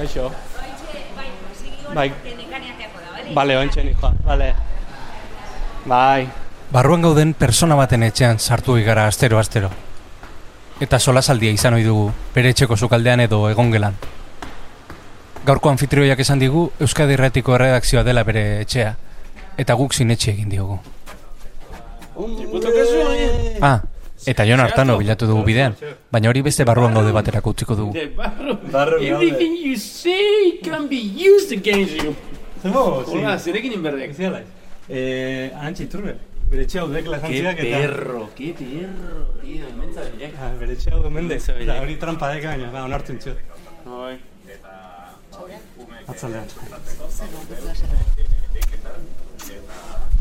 Kaixo. Bai. Bale, ointxe nijoa, bale. Bai. Barruan gauden persona baten etxean sartu gara astero-astero. Eta solasaldia izan ohi dugu, bere etxeko sukaldean edo egongelan. Gaurko anfitrioiak esan digu Euskadi Erratiko erredakzioa dela bere etxea, eta guk sinetxe egin diogu. Ah, eta Jon Artano bilatu dugu bidean, baina hori beste barruan gaude baterako utziko dugu. Everything you say can be used against you. Zemo, Hola, zerekin inberdek. Zialai. Eh, Arantxa iturbe. Bere etxea udekla Qué jantziak eta... perro, qué perro, tío, inmentza bilek. Ah, Bere etxea ude mende. Hori trampa deka baina, ba, onartu intxo. Bai. Atzaldean.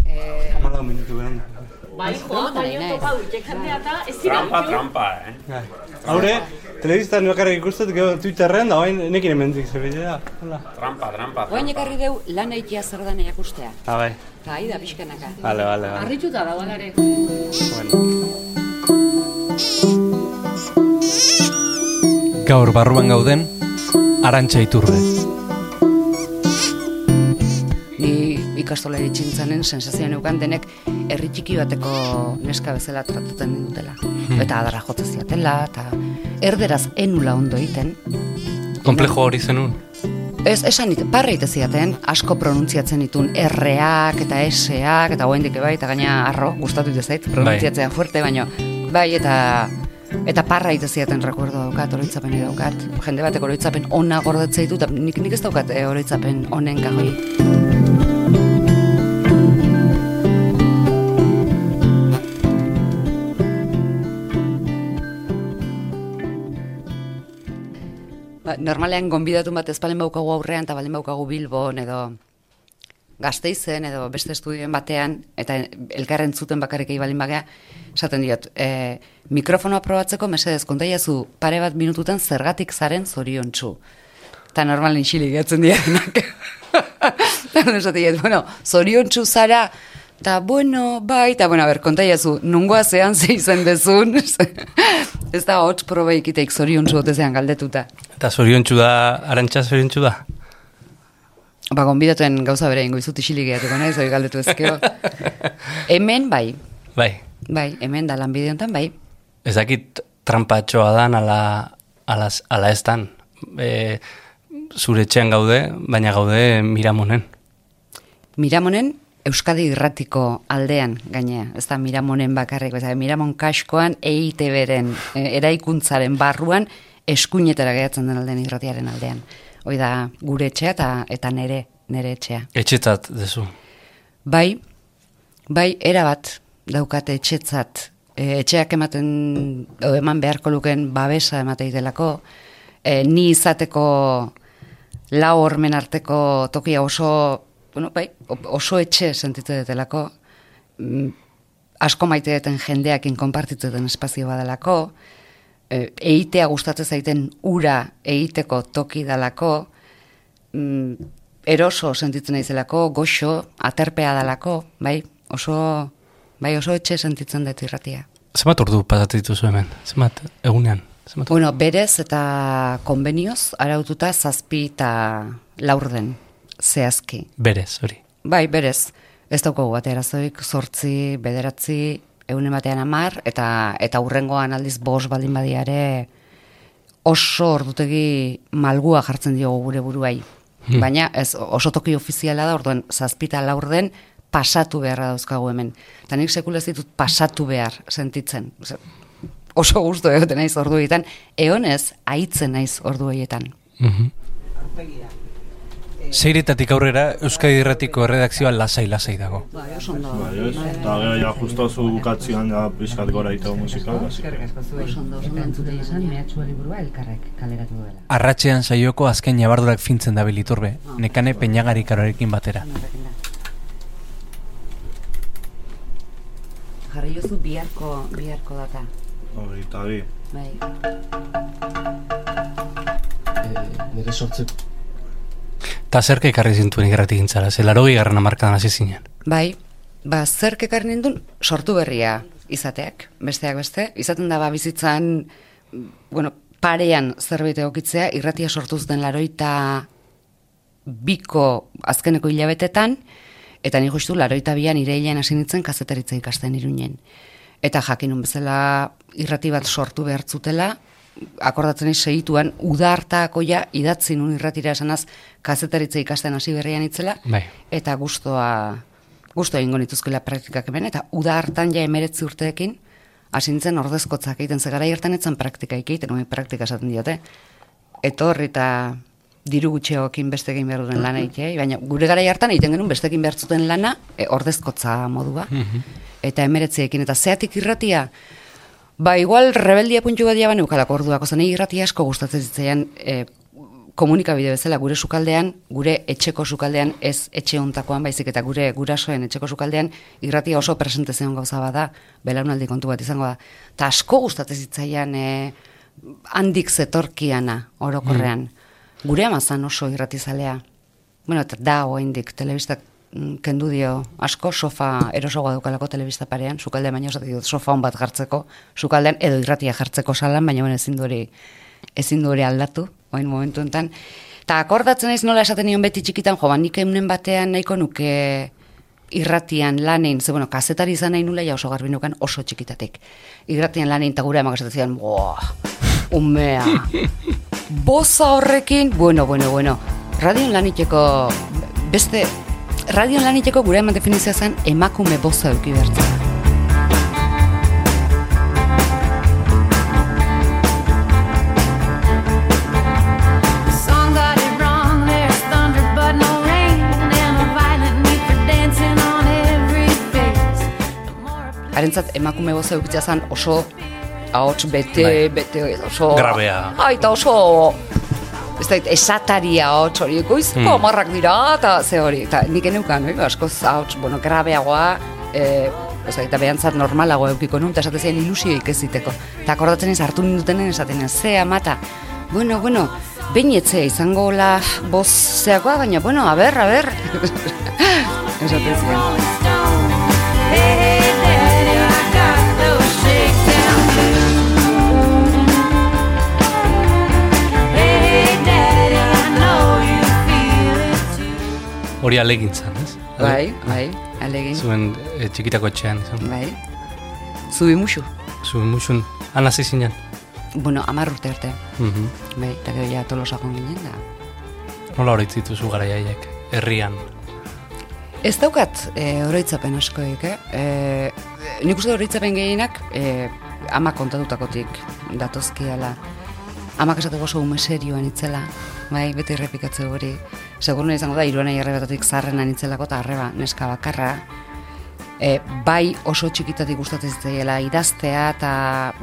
Eh, Amalau minutu behar. Bai, bai, topa dutek jendea eta ez dira Trampa, utzi. trampa, eh. Bai. Haure, telebiztan bakarrik ikustet, gero Twitterren, da bain nekin emendik zebide da. Hola. Trampa, trampa, Oain trampa. ekarri deu lan eitia zer dan erakustea. Ah, bai. Eta ahi da pixkanaka. Vale, vale, vale. Arrituta dago ere. Bueno. Gaur barruan gauden, Arantxa Iturbe. Ikastola itxintzanen sensazioa neukan denek herri txiki bateko neska bezala tratatzen dutela. Eta adarra jotze ziatela, eta erderaz enula ondo egiten. Komplejo hori zenun. Ez, esan ite, parra ite asko pronuntziatzen ditun R-ak eta S-ak, eta goendik bai, eta gaina arro, gustatu ite zait, pronuntziatzea fuerte, baino, bai, eta eta parra ite ziaten recuerdo daukat, oroitzapen daukat. Jende batek oroitzapen ona gordetzea ditu, eta nik, nik ez daukat e, oroitzapen honen kajoi. Normalean gonbidatu bat ez balen baukagu aurrean eta balen baukagu Bilbon edo Gasteizen edo beste estudioen batean eta elkarren zuten bakarrik balin bagea, esaten diot, e, mikrofonoa probatzeko mesedez kontaiazu pare bat minututan zergatik zaren zoriontsu. Eta normalen xili gehatzen dianak. Eta esaten diot, bueno, zoriontsu zara, eta bueno, bai, eta bueno, a ber, kontaiazu, nungoa zean ze izen dezun, ez da hots proba ikiteik zoriontsu otezean galdetuta. Eta zoriontsu da, Arantxa zoriontsu da. Ba, gonbidatuen gauza bere ingo izut isilik gehiatuko naiz, hori galdetu ezkeo. hemen, bai, Bai, bai, hemen da lanbide honetan, bai. ez dakit trampatxoa dan ala, ala, ala ez dan. E, zure etxean gaude, baina gaude Miramonen. Miramonen, Euskadi irratiko aldean gainea, ez da Miramonen bakarrik, ez da Miramon kaskoan EITB-ren, e, eraikuntzaren barruan, eskuinetara gehatzen den aldean irratiaren aldean. Hoi da, gure etxea eta, eta nere, nere etxea. Etxetzat dezu. Bai, bai, erabat daukate etxetzat. E, etxeak ematen, edo eman beharko luken babesa ematei delako, e, ni izateko lau hormen arteko tokia oso, bueno, bai, oso etxe sentitzen delako, mm, asko maite duten jendeakin konpartitzen den espazio badalako, e, eitea gustatzen zaiten ura eiteko toki dalako, mm, eroso sentitzen naizelako, goxo, aterpea dalako, bai, oso, bai, oso etxe sentitzen dut irratia. Zenbat ordu pasatzen dituzu hemen? Zenbat egunean? Zenbat Bueno, berez eta konbenioz, araututa zazpi eta laurden, zehazki. Berez, hori. Bai, berez, ez daukagu bat erazoik, sortzi, bederatzi, egunen batean amar, eta, eta urrengoan aldiz bos baldin badiare oso ordutegi malgua jartzen diogu gure buruai. Baina ez oso toki ofiziala da, orduan zazpita laurden pasatu beharra dauzkagu hemen. Eta nik sekula ez ditut pasatu behar sentitzen. Oso gustu egoten naiz ordu horietan, eonez aitzen naiz ordu horietan. Mhm. Seiretatik aurrera Euskadi Irratiko erredakzioa lasai-lasai dago. Bai, oso ondo. Bai, ez? Gero ja justo zu bukatzean ja pixkat gora ito musika, basi. Oso ondo, oso izan, mehatxua liburua elkarrek kaleratu duela. Arratxean saioko azken jabardurak fintzen da biliturbe, nekane peñagarikarorekin batera. Jarri jozu biharko, biharko data. Hogeita bi. Bai. nire sortze Ta zerka ekarri zintuen irratik gintzara, ze larogi garran amarkadan hasi zinen. Bai, ba, zerk ekarri nindun sortu berria izateak, besteak beste. Izaten da ba, bizitzan, bueno, parean zerbait egokitzea, irratia sortuz den laroita biko azkeneko hilabetetan, eta ni justu laroita bian ireilean hasi nintzen kazetaritza ikasten irunen. Eta jakinun bezala irrati bat sortu behartzutela, akordatzen segituan, uda hartako ja idatzi nun irratira esanaz kazetaritza ikasten hasi berrian itzela, Bai. eta gustoa gusto egingo nituzkela praktikak hemen, eta uda hartan ja emeretzi urteekin, hasi nintzen ordezkotzak egiten, ze garai hartan etzen praktika egiten, oin praktika esaten diote. Etorri eta diru gutxeokin beste egin behar duen lana egitea, baina gure garai hartan egiten genuen beste egin behar zuten lana, e, ordezkotza modua. Eta emeretziekin, eta zeatik irratia, Ba, igual rebeldia puntu bat jaban eukalako orduak, ozan irratia asko gustatzen zitzaian e, komunikabide bezala gure sukaldean, gure etxeko sukaldean, ez etxe hontakoan baizik eta gure gurasoen etxeko sukaldean, irratia oso presente zeon gauza bada, belaunaldi kontu bat izango da. Ta asko gustatzen zitzaian e, handik zetorkiana orokorrean. Gure amazan oso irratizalea. Bueno, eta da oraindik telebistak mm, kendu dio asko sofa erosoagoa daukalako telebista parean, sukaldean baina osatik dut sofa hon bat jartzeko, sukaldean edo irratia jartzeko salan, baina bueno, ezin du hori ezin du hori aldatu, oin momentu enten. Ta akordatzen naiz nola esaten nion beti txikitan, jo, ba, nik eunen batean nahiko nuke irratian lanein, ze bueno, kazetari izan nahi nula ja oso garbi nukan oso txikitatik. Irratian lanein eta gure zidan, boa, umea, boza horrekin, bueno, bueno, bueno, radion laniteko beste, radion laniteko gure eman definizioa zen emakume boza euki bertzen. Song got it wrong, there's thunder but no rain, and a violent need for dancing on every face. The more I Harentzat emakume boza eukitzea zen oso ahots bete, Bai. bete, oso... Grabea. Ai, eta oso... Ez da, esataria ahots hori, goizko Hmm. amarrak dira, eta ze hori, eta nik eneukan, eh, askoz ahots, bueno, grabeagoa, eh, ez da, eta behantzat normalago eukiko nun, eta esate zen ilusioik ez ziteko. Eta akordatzen ez hartu nindutenen esaten ez, ze amata, bueno, bueno, behin etzea izango la boz zeakoa, baina, bueno, a ber, a ber. esaten Hori alegintzan, ez? Bai, bai, alegin, Zuen e, txikitako etxean, izan. bai. Zubi musu. Zuen musun, anazi zinen. Bueno, amar urte arte. Mhm. Bai, eta gero ja tolosa ginen da. Nola hori dituzu garaiaiek, herrian. Ez daukat e, oroitzapen askoik, eh? E, nik uste oroitzapen gehienak e, ama kontatutakotik datozkiala. Amak esateko oso ume serioan itzela, bai, beti errepikatze hori. Segurun izango da, iruanei errebetatik zarrena nitzelako eta arreba neska bakarra. E, bai oso txikitatik gustatzen zitzaiela idaztea eta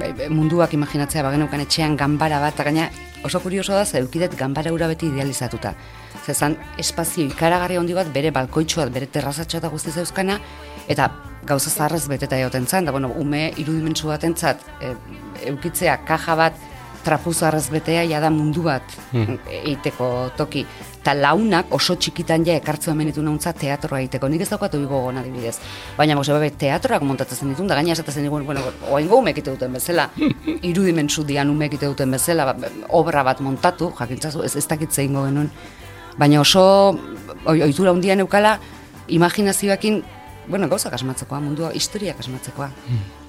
e, e, munduak imaginatzea bageneukan etxean ganbara bat, eta gaina oso kurioso da, ze eukidet ganbara ura beti idealizatuta. Zezan espazio ikaragarri handi bat, bere balkoitxo bat, bere terrazatxo eta guzti zeuzkana, eta gauza zaharrez beteta joten zan, da bueno, ume irudimentsu batentzat e, eukitzea kaja bat trapuzarrez betea jada mundu bat Hmm. egiteko toki. Ta launak oso txikitan ja ekartzu hemen ditu nauntza teatroa egiteko. Nik ez daukat hori gogoan adibidez. Baina mose babe teatroak montatzen ditun, da gaina esaten zen bueno, oaingo umek ite duten bezala, irudimentsu dian umek ite duten bezala, ba, obra bat montatu, jakintzazu, ez, ez dakit zeingo genuen. Baina oso oi- ohitura handia neukala imaginazioakin bueno, gauzak asmatzekoa, mundua, historiak asmatzekoa.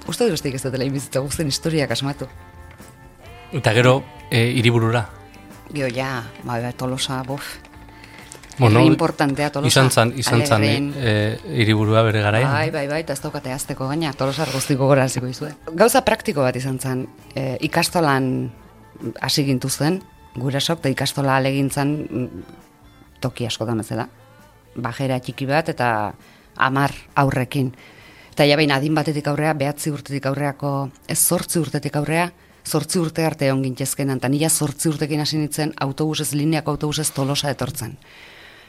Uste dut ez dutela inbizitza guztien historiak asmatu. Eta gero, e, hiriburura. Gio, ja, ba, ba, tolosa, bof. Bueno, importantea tolosa. Izan zan, izan zan, e, hiriburua bere garaian. Bai, bai, bai, eta ez daukate azteko gaina, tolosar guztiko gora hasiko izue. Gauza praktiko bat izan zen, e, ikastolan hasi gintu zen, gurasok, eta ikastola alegintzan mm, toki askotan bezala. Bajera txiki bat eta amar aurrekin. Eta ja behin adin batetik aurrea, behatzi urtetik aurreako, ez zortzi urtetik aurrea, zortzi urte arte egon gintezkenan, eta nila zortzi urtekin hasi nintzen autobusez, lineako autobusez tolosa etortzen.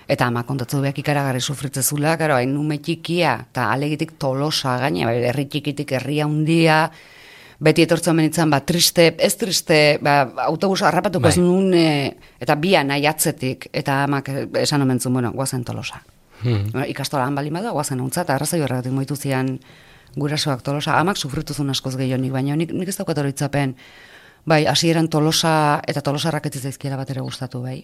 Eta ama kontatzu beak ikaragarri sufritze zula, gero, hain ume txikia, eta alegitik tolosa gaina, bai, herri txikitik herria handia, beti etortzen benitzen, ba, triste, ez triste, ba, autobus harrapatuko Bai. ez nun, e, eta bia nahi atzetik, eta amak esan omen bueno, guazen tolosa. Hmm. Bueno, ikastolan bali bada, guazen untza, eta arrazoi horregatik moitu zian gurasoak tolosa, amak sufritu zuen askoz gehionik, baina nik, nik ez daukat hori itzapen, Bai, hasieran Tolosa eta Tolosarrak ez zaizkiela bat ere gustatu, bai.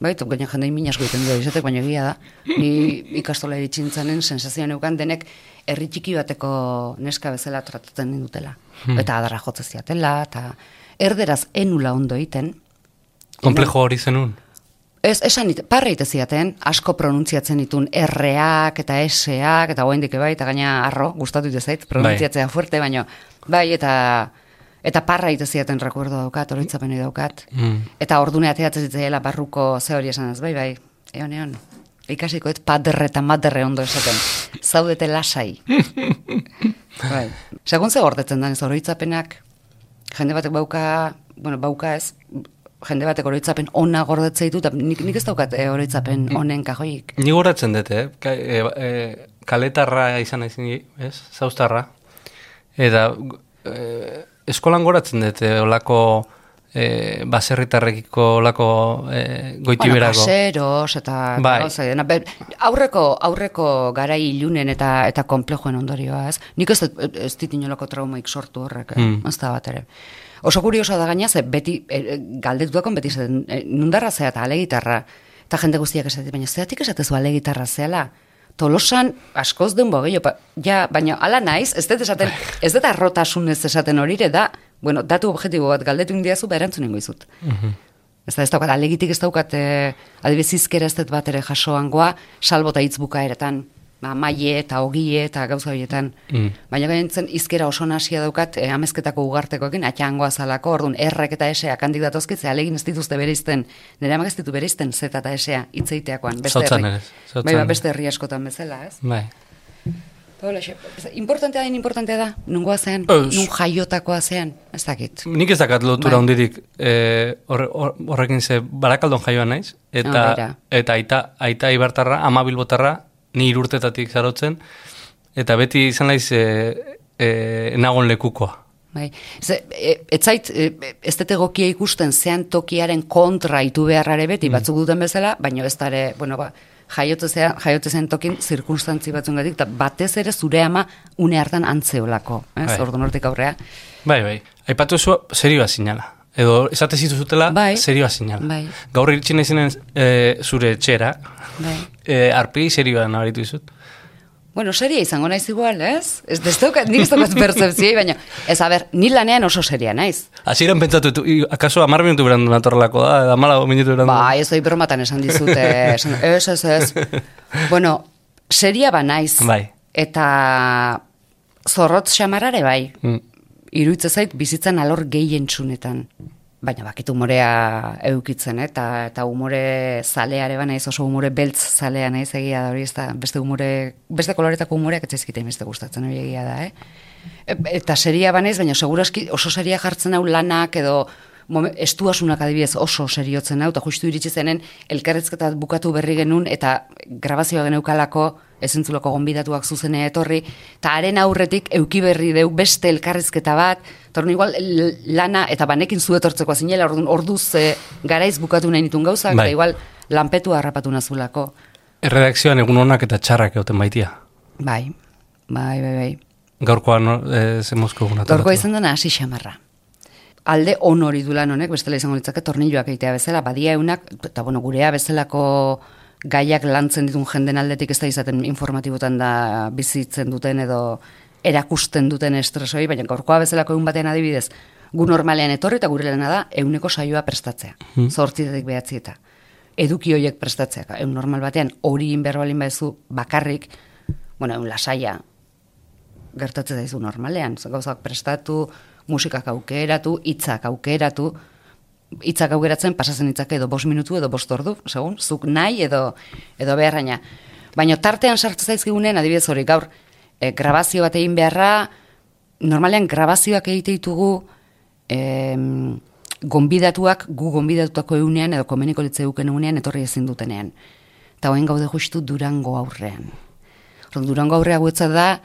Bai, tu gaina jende min asko egiten du izatek, baina egia da. Ni ikastola iritsintzenen sensazioa neukan denek herri txiki bateko neska bezala tratatzen dutela. Eta adarra jotze ziatela, eta erderaz enula ondo egiten. Komplejo hori zenun. Ez, esan parra ite ziaten, asko pronuntziatzen ditun R-ak eta S-ak, eta goendik bai, eta gaina arro, gustatu ite zait, pronuntziatzea fuerte, baina, bai, eta eta parra ite ziaten recuerdo daukat, oroitzapeni daukat. Mm. Eta ordune ateatzen zitzaiela barruko ze hori esan ez, bai, bai, egon, egon. Ikasiko ez paderre eta maderre ondo esaten. Zaudete lasai. bai. Segun ze gordetzen da ez oroitzapenak, jende batek bauka, bueno, bauka ez, jende batek oroitzapen ona gordetzea ditu, eta nik, nik ez daukat e, oroitzapen onen kajoik. Ni goratzen dut, eh? Ka, e, e, kaletarra izan zini, ez? Zauztarra. Eta e, eskolan goratzen dut, eh, olako e, baserritarrekiko olako e, goitiberako. Bueno, kaseros eta Bai. dena. Be- aurreko aurreko garai ilunen eta eta konplejoen ondorioa, ez? Nik ez ez dit inolako traumaik sortu horrek, eh? Mm. ez da bat ere. Oso kurioso da gaina, ze beti, e, galdetuakon beti zaten, e, nundarra zea eta alegitarra, eta jende guztiak esaten, baina zeatik esatezu alegitarra zeala? Tolosan askoz den pa, ja, baina ala naiz, ez dut esaten, ez dut arrotasunez esaten horire da, bueno, datu objektibo bat galdetu indiazu, ba erantzun izut. Ez da, ez daukat, alegitik ez daukat, e, adibidez izkera ez dut bat ere jasoangoa, salbo eta hitz bukaeretan, ba, maie eta ogie eta gauza horietan. Mm. Baina gaintzen izkera oso nasia daukat, e, amezketako ugartekoekin, atxangoa zalako, orduan, errek eta eseak handik datozkit, ze alegin ez dituzte bereizten, nire amak ez ditu bereizten zeta eta esea hitzeiteakoan, beste Zautzan herri. Bai, ba, beste herri askotan bezala, ez? Bai. Ez- Importantea den, importantea da, nungoa zean, Ez. nun jaiotakoa zean, ez dakit. Nik ez dakat lotura Bai. hundirik e, hor- horrekin ze barakaldon jaioan naiz, eta, beira. eta aita, aita ibartarra, ama bilbotarra, ni irurtetatik zarotzen, eta beti izan naiz e, e, nagon lekukoa. Bai. Ze, e, ez zait, e, ez dut egokia ikusten zean tokiaren kontra itu beharrare beti, batzuk duten bezala, baina ez dare, bueno, ba, jaiote zean, jaiote zen tokin zirkunstantzi batzungatik, eta batez ere zure ama une hartan antzeolako, ez, Bai. ordu nortik aurrea. Bai, bai. Aipatu zu serioa sinala. Edo esate zituzutela Bai. serioa sinala. Bai. Gaur iritsi naizenen e, zure etxera, Bai. e, arpegi serioa nabaritu izut. Bueno, seria izango naiz igual, ez? Ez daukat, nik ez daukat percepzioi, baina, ez, a ber, ni lanean oso seria naiz. Hasieran pentsatu, tu, akaso amar minutu berandu natorrelako da, edo amala minutu berandu. Ba, ez doi bromatan esan dizute, esan, ez, ez, ez. Bueno, seria ba naiz. Bai. Eta zorrotz xamarare bai. Mm. Iruitze zait bizitzan alor gehien txunetan. Baina bakit umorea eukitzen, eh? eta, eta umore zaleare ba naiz, oso umore beltz zalea naiz egia da hori, ez da, beste umore, beste koloretako umoreak ez zaizkite beste gustatzen hori egia da, eh? E- Eta seria banaiz, baina seguraski oso seria jartzen hau lanak edo estuasunak adibidez oso seriotzen hau, eta justu iritsi zenen elkarrezketa bukatu berri genuen eta grabazioa geneukalako ezentzuloko gonbidatuak zuzene etorri, eta haren aurretik euki berri deu beste elkarrizketa bat, eta igual lana, eta banekin zu etortzeko zinela, orduan orduz e, garaiz bukatu nahi nitun gauzak, Bai. eta igual lanpetu harrapatu nazulako. Erredakzioan egun honak eta txarrak egoten baitia. Bai, bai, bai, bai. Gaurkoan e, ze mozko egun Gaurko izan dena hasi xamarra. Alde on hori du lan honek, bestela izango litzake tornilloak egitea bezala, badia eunak, eta bueno, gurea bezalako gaiak lantzen ditun jenden aldetik ez da izaten informatibotan da bizitzen duten edo erakusten duten estresoi, baina gaurkoa bezalako egun batean adibidez, gu normalean etorri eta gure lana da euneko saioa prestatzea, zortzitetik behatzi eta eduki horiek prestatzea, egun normal batean hori inberbalin badezu bakarrik, bueno, egun lasaia, gertatzen zaizu normalean, gauzak prestatu, musikak aukeratu, hitzak aukeratu, hitzak aukeratzen pasatzen hitzak edo bost minutu edo bost ordu, segun, zuk nahi edo edo beharraina. Baina tartean sartzen zaizkigunen, adibidez hori gaur, e, grabazio bat egin beharra, normalean grabazioak egite ditugu em, gonbidatuak gu gonbidatutako eunean edo komeniko litze duken eunean etorri ezin dutenean. Eta hoen gaude justu Durango aurrean. Durango aurrea guetza da,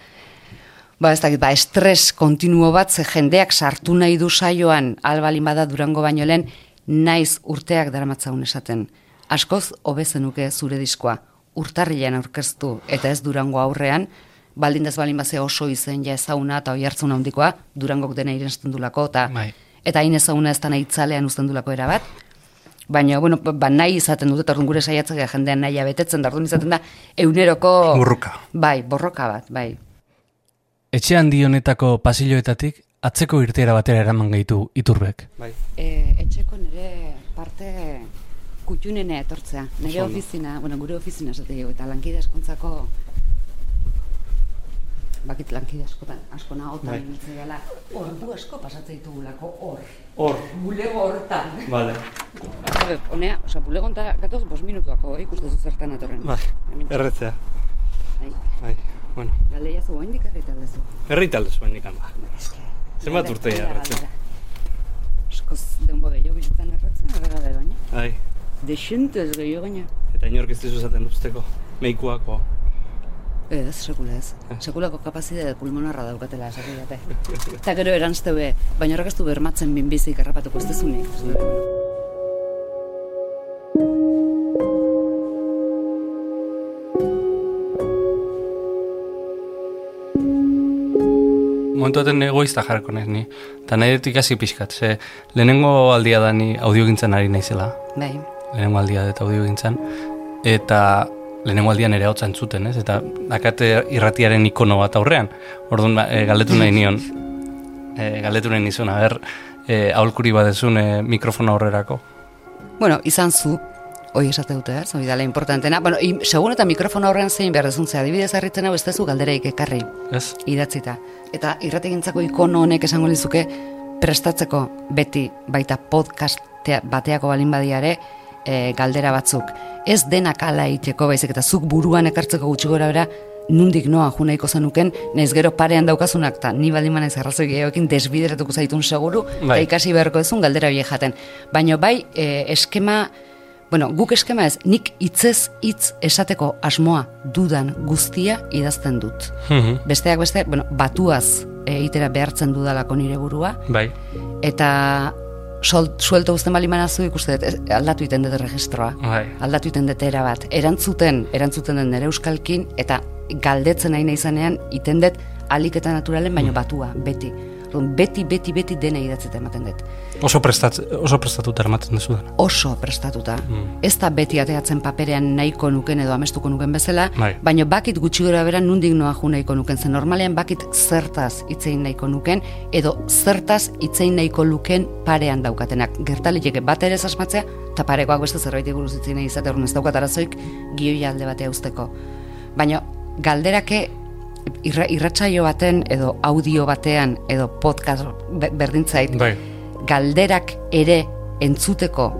ba ez dakit, ba, estres kontinuo bat, ze jendeak sartu nahi du saioan, albalin bada Durango baino lehen, naiz urteak daramatzaun esaten. Askoz, hobezenuke zure diskoa, urtarrilean aurkeztu eta ez Durango aurrean, baldin dez balin bazea oso izen ja ezauna eta oi hartzun handikoa, Durangok dena irensten dulako, eta Bai. eta hain ezaguna ez da nahi itzalean uzten dulako erabat. Baina, bueno, ba, nahi izaten dut, eta gure saiatzea jendean nahia betetzen, da izaten da, euneroko... Borroka. Bai, borroka bat, bai. Etxe handi honetako pasilloetatik atzeko irteera batera eraman gaitu iturbek. Bai. E, etxeko nire parte kutxunenea etortzea. Nire Oso ondo. ofizina, bueno, gure ofizina esate eta lankide askontzako bakit lankide askotan, asko nagotan Bai. bai. dela, ordu asko pasatzen ditugulako hor, Hor. bulego hortan. Vale. Honea, oza, bulego honta, gatoz, bos minutuako, ikusten zu zertan atorren. Bai. Hemen. Erretzea. Bai. Bai. Bueno. Galeia zu, oaindik errita aldezu. Herritalde zuen nikan ba. Eske, Zenbat urte galdera. Eskoz denbo gehiago bizitzen erretzen, erregabe baina. Bai. Dexente ez gehiago gaina. Eta inork ez dizu zaten usteko. Meikuako. Ez, sekula ez. Sekulako kapazidade pulmonarra daukatela, esak didate. Eta gero erantzte be, baina horrek ez du bermatzen minbizik errapatuko ez dezunik. Ez dut, bueno. Momentu baten egoizta jarrako naiz ni. Eta nahi dut ikasi pixkat, ze lehenengo aldia da ni audiogintzan ari naizela. Bai, lehenengo aldia dut audiogintzan. Eta lehenengo aldian ere hotza entzuten, ez? Eta dakate irratiaren ikono bat aurrean. Orduan, e, galdetu nahi nion, e, galdetu nahi nizun, aber, e, aholkuri badezun e, mikrofona aurrerako. Bueno, izan zu, hoi esate dute, ez? Hoi dala importantena. Bueno, i, segun eta mikrofono horrean zein behar dezuntzea, adibidez harritzen hau ez dezu galderaik ekarri, Ez? idatzita. Eta irrategintzako ikono honek esango lizuke prestatzeko beti baita podcast bateako balin badiare e, galdera batzuk. Ez denak ala iteko baizik eta zuk buruan ekartzeko gutxi gora bera nundik noa ju nahiko zenuken, naiz gero parean daukazunak, eta ni baldin manaiz arrazoi gehiagoekin desbideratuko zaitun seguru, Bai. eta ikasi beharko duzun galdera horiek jaten. Baina bai, e, eskema, bueno, guk eskema ez, nik hitzez hitz esateko asmoa dudan guztia idazten dut. Mhm. Besteak beste, bueno, batuaz e, itera behartzen dudalako nire burua, Bai. eta sol, suelto uzten bali manazu ikuste aldatu iten dut registroa. Bai. Aldatu iten dut era bat. Erantzuten, erantzuten den nire euskalkin, eta galdetzen nahi izanean iten dut alik eta naturalen, baino batua, beti. Beti, beti, beti dena idatzeta ematen dut. Oso, prestat, oso prestatuta eramaten duzu dena. Oso prestatuta. Mm. Ez da beti ateatzen paperean nahiko nuken edo amestuko nuken bezala, Bai. baina bakit gutxi gora bera nundik noa ju nahiko nuken, zen normalean bakit zertaz itzein nahiko nuken, edo zertaz itzein nahiko luken parean daukatenak. Gertaliteke bat ere asmatzea, eta parekoak beste zerbait buruz itzein nahi izate, ez daukat arazoik gioia alde batea usteko. Baina galderake irra, irratsaio baten edo audio batean edo podcast be- berdintzait Bai. Galderak ere entzuteko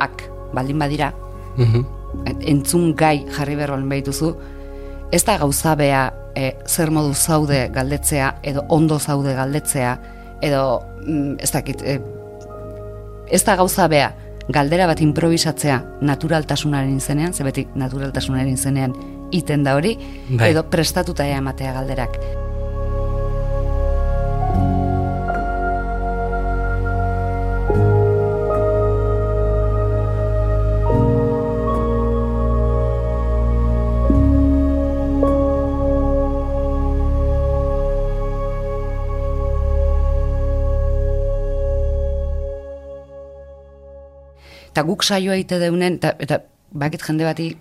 ak baldin badira Mhm. entzun gai jarri berrolen behituzu ez da gauza bea e, zer modu zaude galdetzea edo ondo zaude galdetzea edo mm, ez dakit e, ez da gauza bea galdera bat improvisatzea naturaltasunaren izenean, ze beti naturaltasunaren izenean iten da hori, Bai. edo prestatuta ea ematea galderak. Eta guk saioa ite deunen, eta, eta bakit jende bati,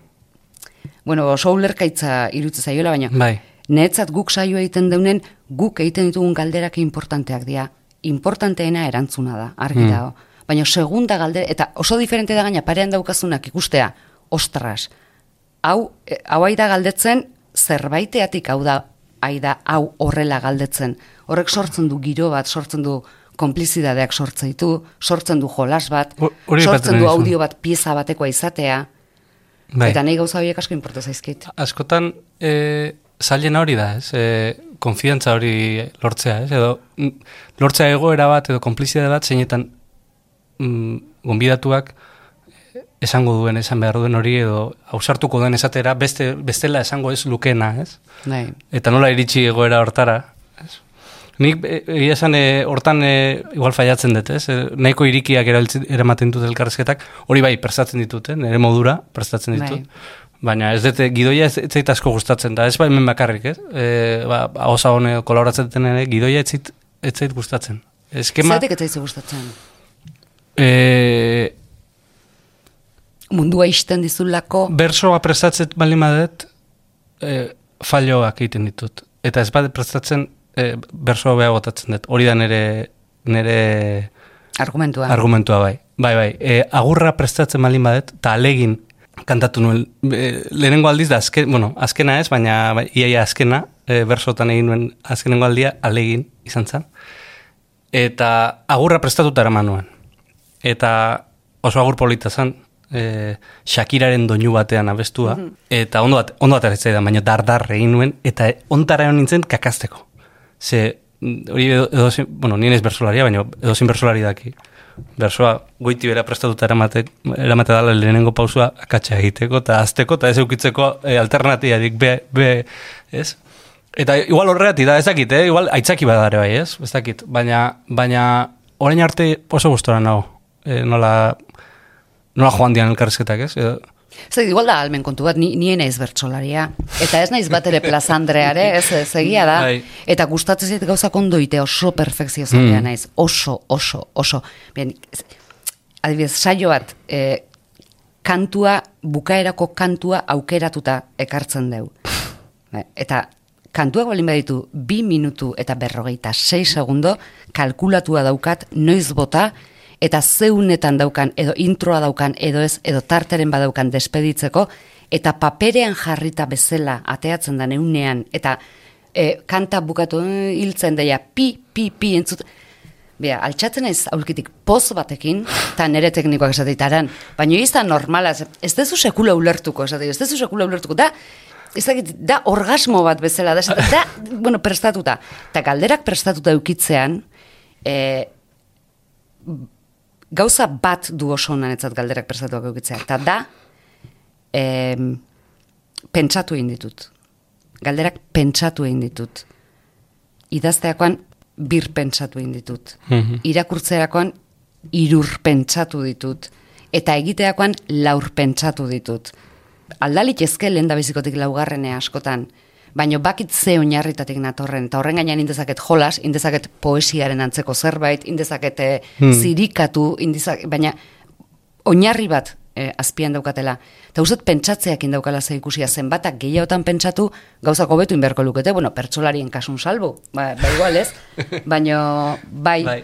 bueno, oso ulerkaitza irutze zaiola, baina Bai. Netzat guk saioa egiten deunen, guk egiten ditugun galderak importanteak dira. Importanteena erantzuna da, argi Mm. dago. Baina segunda galdera, eta oso diferente da gaina parean daukazunak ikustea, ostras, hau, eh, hau aida galdetzen, zerbaiteatik hau da, aida hau horrela galdetzen. Horrek sortzen du giro bat, sortzen du konplizidadeak sortzen ditu, sortzen du jolas bat, hori sortzen du audio bat pieza batekoa izatea, Bai. eta nahi gauza horiek asko importa zaizkit. askotan e, zailena hori da, ez? E, konfiantza hori lortzea, ez? Edo mm, lortzea egoera bat edo konplizidade bat zeinetan mm, gonbidatuak esango duen, esan behar duen hori edo ausartuko duen esatera beste, bestela esango ez lukena, ez? Bai. Eta nola iritsi egoera hortara, ez? Nik e, egia esan e, hortan e, igual faiatzen dut, ez? E, nahiko irikiak eramaten dut elkarrezketak, hori bai prestatzen ditut, eh? nire modura prestatzen ditut. Bai. Baina ez dut, gidoia ez, ez zait asko gustatzen da, ez bai hemen bakarrik, ez? E, ba, hauza hone kolaboratzen duten ere, gidoia ez zait, ez zait gustatzen. Eskema... Zertek ez zaizu gustatzen? E, Mundua isten dizulako, bersoa prestatzen baldin badet, e, falloak egiten ditut. Eta ez bat prestatzen, e, bersoa beha botatzen dut. Hori da nere, nere argumentua. argumentua bai. Bai, bai. E, agurra prestatzen baldin badet, eta alegin kantatu nuen. E, lehenengo aldiz da, azken, bueno, azkena ez, baina bai, iaia azkena, e, bersotan egin nuen azkenengo aldia, alegin izan zen. Eta agurra prestatuta eraman nuen. Eta oso agur polita zen, e, Shakiraren doinu batean abestua, eta ondo bat, ondo bat da, baina dardar egin nuen, eta ontara egon nintzen kakazteko. Ze, hori edo, bueno, nien ez bersolaria, baina edo zin bersolari daki. Bersoa goiti bera prestatuta eramate, eramate dala lehenengo pausua akatsa egiteko, eta azteko, eta ez eukitzeko e, alternatiadik, be, be, ez? Eta igual horregatik da, ez dakit, eh? igual aitzaki badare bai, ez? Ez baina, baina orain arte oso gustora nago. E, nola, nola joan dian elkarrizketak, ez? Edo, Zer, igual da almen kontu bat, ni, ni naiz bertsolaria. Eta ez naiz bat ere plazandreare, ez, ez egia da. Bai. Eta gustatzen zait gauzak ondo ite oso perfekzio zalea Mm. naiz. Oso, oso, oso. Bien, ez- adibidez, saio bat, e, kantua, bukaerako kantua aukeratuta ekartzen deu. Eta kantuak balin baditu bi minutu eta berrogeita sei segundo kalkulatua daukat noiz bota eta zeunetan daukan edo introa daukan edo ez edo tarteren badaukan despeditzeko eta paperean jarrita bezala ateatzen da neunean eta e, kanta bukatu eh, hiltzen daia pi, pi, pi entzut. Bea, altxatzen ez aulkitik poz batekin, eta nere teknikoak esateitaran, baina da normala, ez- ez dezu sekula ulertuko, esate, ez dezu sekula ulertuko, da, ez dakit, da orgasmo bat bezala, da, da, bueno, prestatuta, eta galderak prestatuta eukitzean, e, gauza bat du oso honanetzat galderak prestatuak eukitzea, eta da, e, pentsatu egin ditut. Galderak pentsatu egin ditut. Idazteakoan bir pentsatu egin ditut. Mhm. Irakurtzerakoan irur pentsatu ditut. Eta egiteakoan laur pentsatu ditut. Aldalik ezke lehen da bizikotik laugarrenea askotan. Baina bakit ze oinarritatik natorren, eta horren gainean indezaket jolas, indezaket poesiaren antzeko zerbait, indezaket eh, zirikatu, indezak, baina oinarri bat eh, azpian daukatela. Eta uste pentsatzeak indaukala ze ikusia zenbatak gehiagotan pentsatu gauzak hobetu inberko lukete, bueno, pertsolarien kasun salbu, ba, ba igual ez, baina bai, Bai.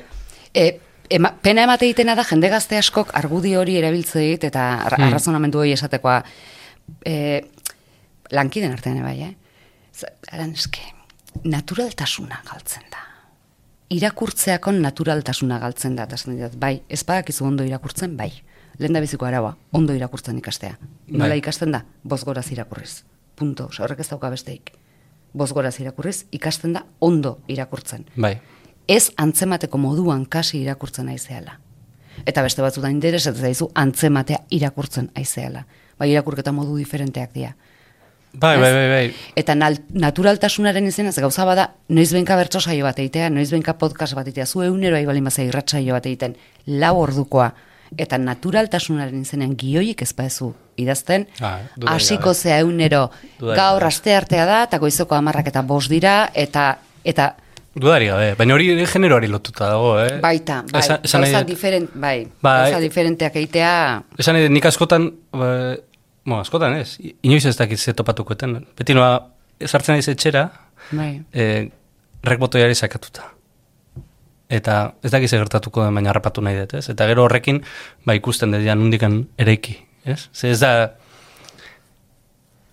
E, ema, pena emate egitena da jende gazte askok argudi hori erabiltze dit eta ar- arrazonamendu hori esatekoa e, lankiden artean bai, eh? Z- Aran, eske, naturaltasuna galtzen da. Irakurtzeakon naturaltasuna galtzen da, eta esan didat, bai, ez badakizu ondo irakurtzen, bai. Lehen da biziko araua, ondo irakurtzen ikastea. Nola Bai. ikasten da? Bozgoraz irakurriz. Punto, horrek ez dauka besteik. Bozgoraz irakurriz, ikasten da ondo irakurtzen bai. ez antzemateko moduan kasi irakurtzen aizeala. Eta beste batzutan interesatzen zaizu antzematea irakurtzen aizeala. Bai, irakurketa modu diferenteak dira. Bai, bai, bai, bai. Eta naturaltasunaren izena, ze gauza bada, noiz benka bertso saio bat egitea, noiz benka podcast bat egitea, zu eunero aibalin bazai irratsaio bat egiten, lau ordukoa, eta naturaltasunaren izenean gioik ez baezu idazten, Ah, hasiko zea eunero, gaur gabe. aste artea da, eta goizoko amarrak eta bost dira, eta, eta Dudari gabe, baina hori generoari lotuta dago, eh? Baita, bai, Esan- esan gauza diferent, bai, Bai. gauza diferenteak egitea, Esan nik askotan, ba, bueno, askotan ez, inoiz ez dakit ze topatukoeten. Beti noa, sartzen naiz etxera, bai, e, rek botoiari sakatuta. Eta ez dakit ze gertatuko den, baina harrapatu nahi dut, ez? Eta gero horrekin, ba, ikusten dut, ja, nundikan ereiki, ez? Ze ez da...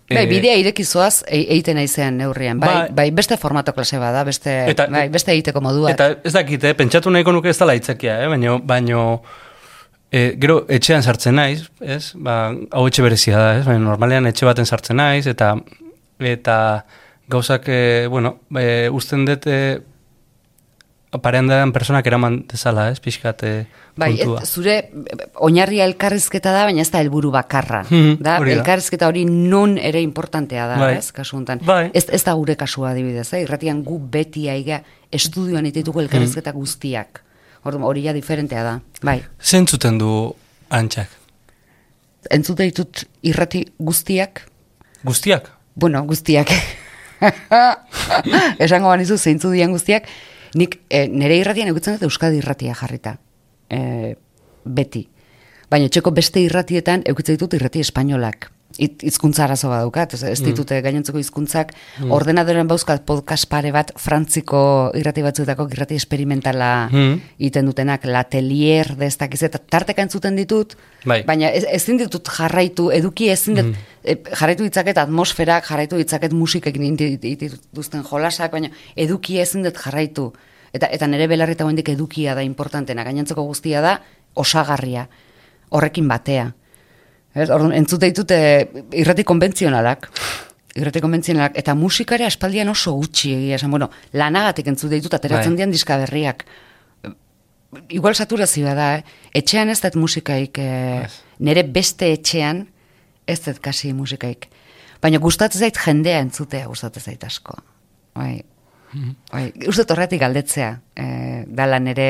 bai, eh, bidea irekizoaz e, egiten naizean neurrian, bai, Bai. bai, beste formato klase bada, beste, Eta- bai, beste egiteko modua. Eta ez dakit, eh? pentsatu nahiko nuke ez dela itzakia, eh? baino, baino e, gero etxean sartzen naiz, ez? Ba, hau etxe berezia da, ez? Baina normalean etxe baten sartzen naiz, eta eta gauzak, e, bueno, e, usten dut e, parean daren personak eraman dezala, ez? Pixkat e, Bai, kontua. et, zure eh, oinarria elkarrizketa da, baina ez da helburu bakarra. Mhm, da, hori da. elkarrizketa hori non ere importantea da, Bai. ez, kasu honetan. Bai. Ez, ez da gure kasua adibidez, eh? irratian gu beti aiga estudioan itituko elkarrizketa Mhm. guztiak. Orduan, hori ja diferentea da, bai. Zentzuten du antxak? Entzute ditut irrati guztiak, Guztiak? bueno, guztiak. Esango banizu zeintzu dian guztiak, Nik e, nire irratian egutzen dut Euskadi irratia jarrita. E, beti. Baina etxeko beste irratietan eukitzen ditut irrati espainolak. It, hizkuntza arazo bat daukat, ez, ez ditute gainontzeko hizkuntzak ordenadoren bauzkat podcast pare bat frantziko irrati batzuetako irrati esperimentala Mm. dutenak, latelier, de ez eta tarteka entzuten ditut, Bai. baina ez, ezin ditut jarraitu, eduki ezin dut, e, jarraitu ditzaket atmosferak, jarraitu ditzaket musikekin dituzten jolasak, baina eduki ezin dut jarraitu. Eta, eta nire belarri eta oraindik edukia da importantena, gainontzeko guztia da osagarria, horrekin batea. Ez, orduan, entzute ditute irrati konbentzionalak, irrati konbentzionalak, eta musikare aspaldian oso gutxi egia esan, bueno, lanagatik entzute ditut, ateratzen Bai. dian diska berriak. Igual saturazioa da, eh? etxean ez dut musikaik, eh, nire beste etxean ez dut kasi musikaik. Baina gustatzen zait jendea entzutea gustatzen zait asko. Bai, bai, uste horretik galdetzea, eh, dala nire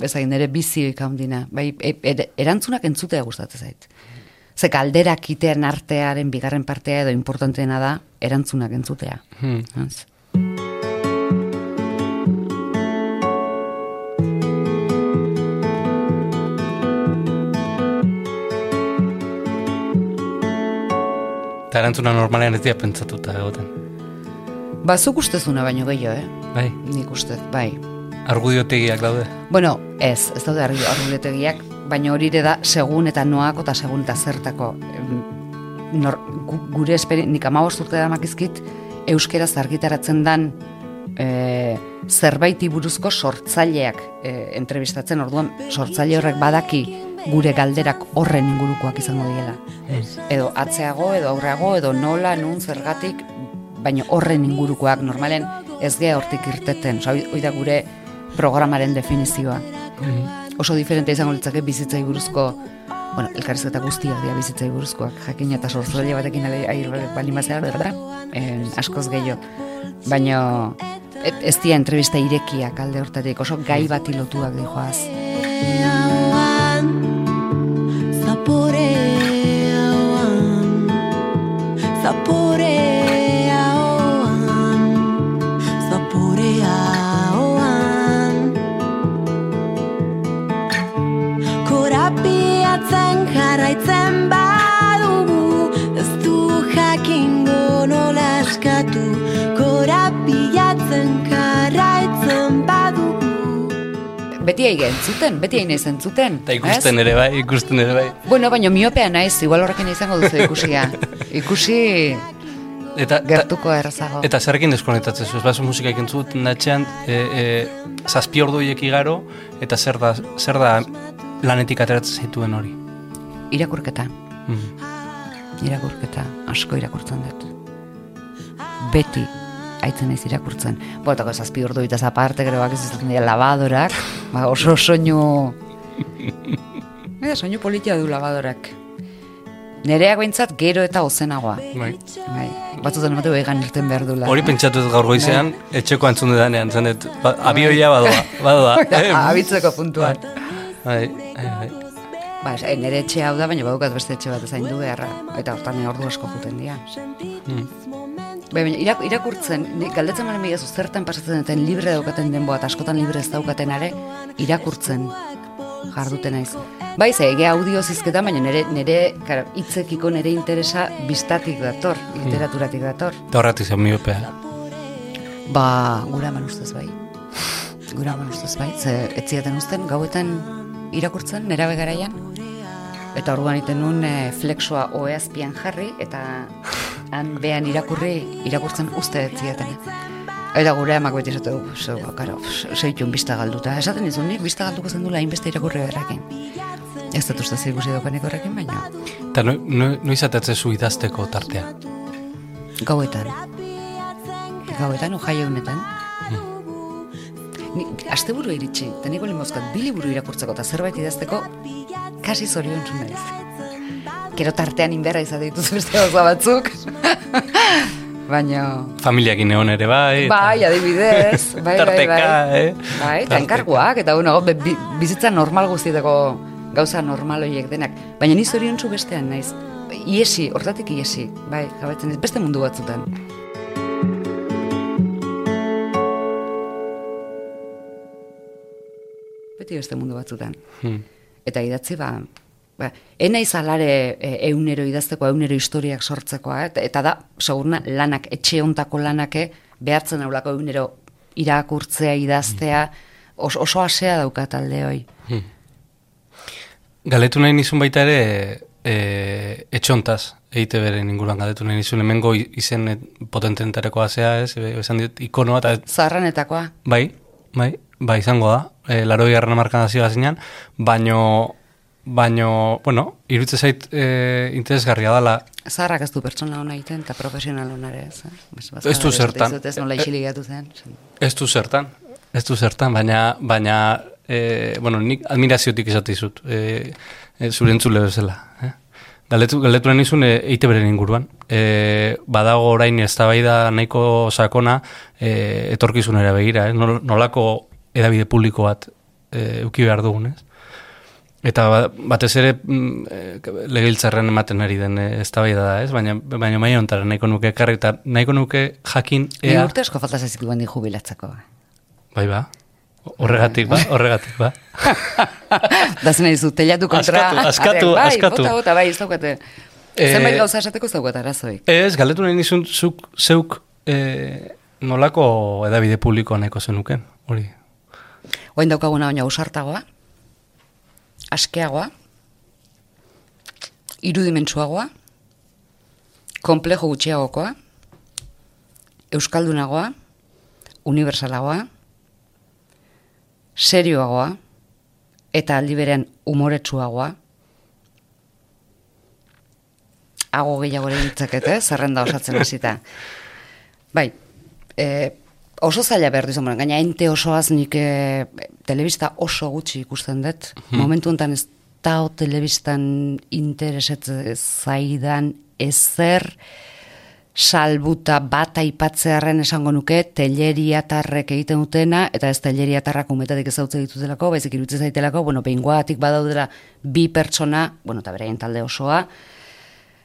bezai nire bizioik handina. Bai, e, er- erantzunak entzutea gustatzen zait. Ze galderak itean artearen bigarren partea edo importanteena da erantzunak entzutea. Hmm. Eta erantzuna normalean ez dira pentsatuta egoten. Ba, zuk ustezuna baino gehiago, eh? Bai, Nik uste, bai. Argudiotegiak daude. Bueno, ez, ez daude argudiotegiak, baina hori da segun eta noako eta segun eta zertako. Nor, gu, gure esperi, nik amabost urte da makizkit, euskeraz argitaratzen dan e, zerbaiti buruzko sortzaileak e, entrebistatzen, orduan sortzaile horrek badaki gure galderak horren ingurukoak izango diela. Edo atzeago, edo aurreago, edo nola, nun, zergatik, baina horren ingurukoak normalen ez gea hortik irteten. Osa, hoi da gure programaren definizioa. Oso diferente izango litzake bizitzai buruzko bueno, elkarrizketa guztiak dira bizitzai buruzkoak, jakina eta sortzaile batekin ale- air balimazea, berda, en, askoz gehiago. Baina et, ez dira entrevista irekiak alde hortatik, oso gai bati lotuak dijoaz. Korapiatzen Beti aige entzuten, beti aine entzuten. Eta ikusten ere bai, ikusten ere bai. Bueno, baina miopea naiz, igual horrekin izango duzu ikusia. Ikusi Eta, gertuko errazago. eta zerrekin deskonektatzen zu, ez bazu musikaik entzuten datxean, e, e, zazpi ordu horiek igaro, eta zer da, zer da lanetik ateratzen zituen hori. Irakurketa. Mhm. irakurketa, asko irakurtzen dut. Beti aitzen naiz irakurtzen. Botako zazpi ordu itaz aparte, gero bak izaten dira labadorak, ba, oso soinu... Eta soinu politia du labadorak. Nereak behintzat gero eta ozenagoa. Bai. Bai, batzutan emate egan irten behar dula. Hori pentsatu dut gaur goizean, etxeko antzun dudanean, zen dut, ba, abioia badoa, badoa. Bai, Eh, abitzeko puntuan. Bai, bai, bai. Ba, ez, nire etxe hau da, baina badukat beste etxe bat ezain du beharra. Eta hortan ordu asko juten dira. Hmm. Bai, baina irak, irakurtzen, galdetzen baren bigazu zertan pasatzen duten libre daukaten denboa, eta askotan libre ez daukaten are, irakurtzen jarduten naiz. Bai, ze, ege audio zizketa, baina nire, nire karo, hitzekiko nire interesa bistatik dator, literaturatik dator. Eta horretik zen miopea. Ba, gura eman ustez bai. Gura eman ustez bai, ze ez ziaten uzten gauetan irakurtzen, nera garaian. Eta orduan iten nun e, flexoa oeazpian jarri, eta han behan irakurri, irakurtzen uste ez ziaten. Eta gure amak beti esatu, so, karo, seitun bista galduta. Esaten izun nik, bista galduko zen dula hainbeste irakurri berrekin. Ez dut uste zer ikusi daukanik horrekin, baina Eta no, no, noiz atatze zu idazteko tartea. gauetan. Gauetan, ojai honetan. Ni, asteburu iritsi, eta niko limozkat bi liburu irakurtzeko eta zerbait idazteko, kasi zorion naiz. Gero tartean inberra izate dituz beste gauza batzuk. Baina... Familiak egon ere bai. Bai, eta... adibidez. Bai, bai, bai. Tarteka, bai. eh? Bai, eta enkarguak, eta bueno, be, bizitza normal guztietako gauza normal horiek denak. Baina ni zorion bestean naiz. Iesi, hortatik iesi, bai, jabatzen ez, beste mundu batzutan. Beti beste mundu batzutan. Hmm. Eta idatzi ba, ba ena izalare e, eunero idazteko, eunero historiak sortzekoa, eta, eta da, segurna, lanak, etxe ontako lanake, behartzen aulako eunero irakurtzea, idaztea, oso, oso asea dauka talde hoi. Galetu nahi nizun baita ere e, etxontaz, eite beren inguruan galetu nahi nizun, hemengo izen potententareko azea, ez, esan dit, ikonoa, eta Zaharranetakoa, bai, bai, bai izango da, e, laro garran markan zinean, baino, baino, bueno, irutze zait e, interesgarria dela, zaharrak ez du pertsona hona egiten, eta profesional hona ere, ez? eh? Ez du zertan. Ez nola isilik gatu zen. ez du zertan, ez du zertan, baina, baina, e, bueno, nik admiraziotik esate dizut, e, e, zure entzule bezala, eh? Galetu, galetu nahi nizun e, eite beren inguruan. E, badago orain eztabaida nahiko sakona e, etorkizunera begira, eh? Nol- nolako edabide publiko bat e, euki behar dugun, ez? Eta ba- batez ere mm, e, legebiltzarren ematen ari den e, eztabaida da, ez? Baina, baina maia hontara nahiko nuke ekarri eta nahiko nuke jakin Ni ea... urte asko falta zaizkitu bendi jubilatzeko. Bai ba, horregatik ba, horregatik ba. da zen dizu, telatu kontra. Askatu, askatu, bai, askatu. Bota, bota, bai, ez daukate. Eh, Zenbait gauza esateko ez daukate arazoik. Ez, galdetu nahi nizun zuk, zeuk e, nolako edabide publiko nahiko zenuken, hori. Oain daukaguna baina ausartagoa, askeagoa, irudimentsuagoa, komplejo gutxiagokoa, euskaldunagoa, universalagoa, serioagoa, eta aldi berean umoretsuagoa, hago gehiago ere ditzakete, zerrenda osatzen hasita. Bai, e, oso zaila behar dizun, bueno, gaina ente osoaz nik e, telebista oso gutxi ikusten dut. Momentu honetan ez tao telebistan intereset zaidan ezer, salbuta bat aipatzearen esango nuke teleriatarrek egiten dutena, eta ez teleriatarrak umetatik ezautzen ditutelako, baizik irutzen zaitelako, bueno, behingoatik badaudela bi pertsona, bueno, eta beraien talde osoa,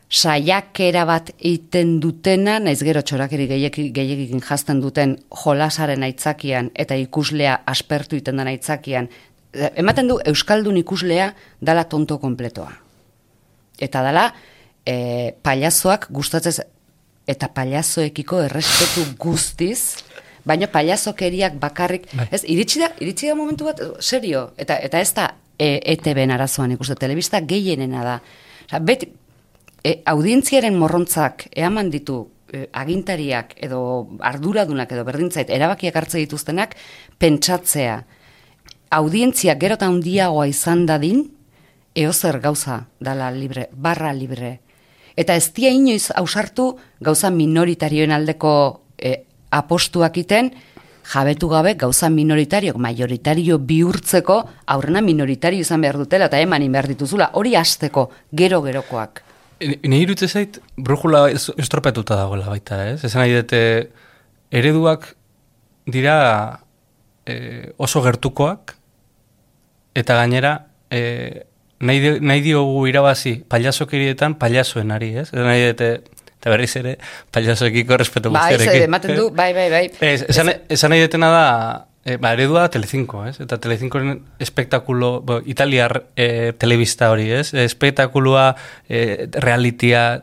saiakera bat egiten dutena, naiz gero txorakeri gehiegikin jazten duten jolasaren aitzakian eta ikuslea aspertu iten den aitzakian, eh, ematen du Euskaldun ikuslea dala tonto kompletoa. Eta dala, e, paliazoak gustatzez eta paliazoekiko errespetu guztiz, baina paliazokeriak bakarrik, ez, iritsi da, iritsi da momentu bat, serio, eta, eta ez da e, ETB-en arazoan ikuste, telebista gehienena da. Osa, beti, e, audientziaren morrontzak eaman ditu e, agintariak edo arduradunak edo berdintzait erabakiak hartze dituztenak pentsatzea audientzia gero eta handiagoa izan dadin eozer gauza dala libre, barra libre. Eta ez dia inoiz ausartu gauza minoritarioen aldeko e, apostuak iten, jabetu gabe gauza minoritariok majoritario bihurtzeko aurrena minoritario izan behar dutela eta emanin behar dituzula. Hori hasteko gero gerokoak. Nei irutze zait, brujula estropetuta dagoela baita, ez? Esan nahi dute, ereduak dira e, oso gertukoak, eta gainera, e, nahi, di- nahi diogu irabazi paliazokerietan paliazoen ari, ez? Esan nahi dute, eta berriz ere, paliazoekiko respeto Bai, guztiarekin. ze, ematen du, bai, bai, bai. Ez, esan, esan nahi detena da, e, ba, eredua da Telecinco, ez? Eta Telecincoren espektakulo, bo, italiar e, telebista hori, ez? Espektakulua, e, realitia,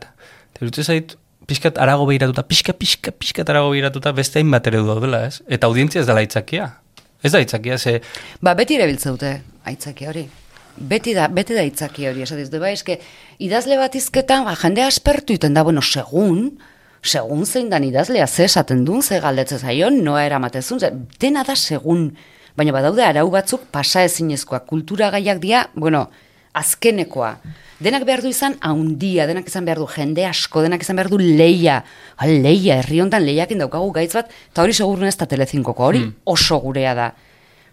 terutze zait, pixkat arago behiratuta, pixka, pixka, pixkat arago behiratuta, beste hainbat eredu daudela, ez? Eta audientzia ez dela aitzakia. Ez da aitzakia, ze, Ba, beti erabiltze dute aitzaki hori. Beti da, beti da aitzaki hori, esatiz dute, bai, eske, idazle bat izketan, ba, jende aspertu iten da, bueno, segun, segun zein dan idazlea, ze esaten duen, ze galdetze zaion, noa eramatezun, ze, dena da segun, baina badaude arau batzuk pasa ezinezkoa, kultura gaiak dia, bueno, azkenekoa. Denak behar du izan haundia, denak izan behar du jende asko, denak izan behar du leia. Ha, leia, herri hontan leiakin daukagu gaitz bat, eta hori segurun ez da telezinkoko, hori oso gurea da.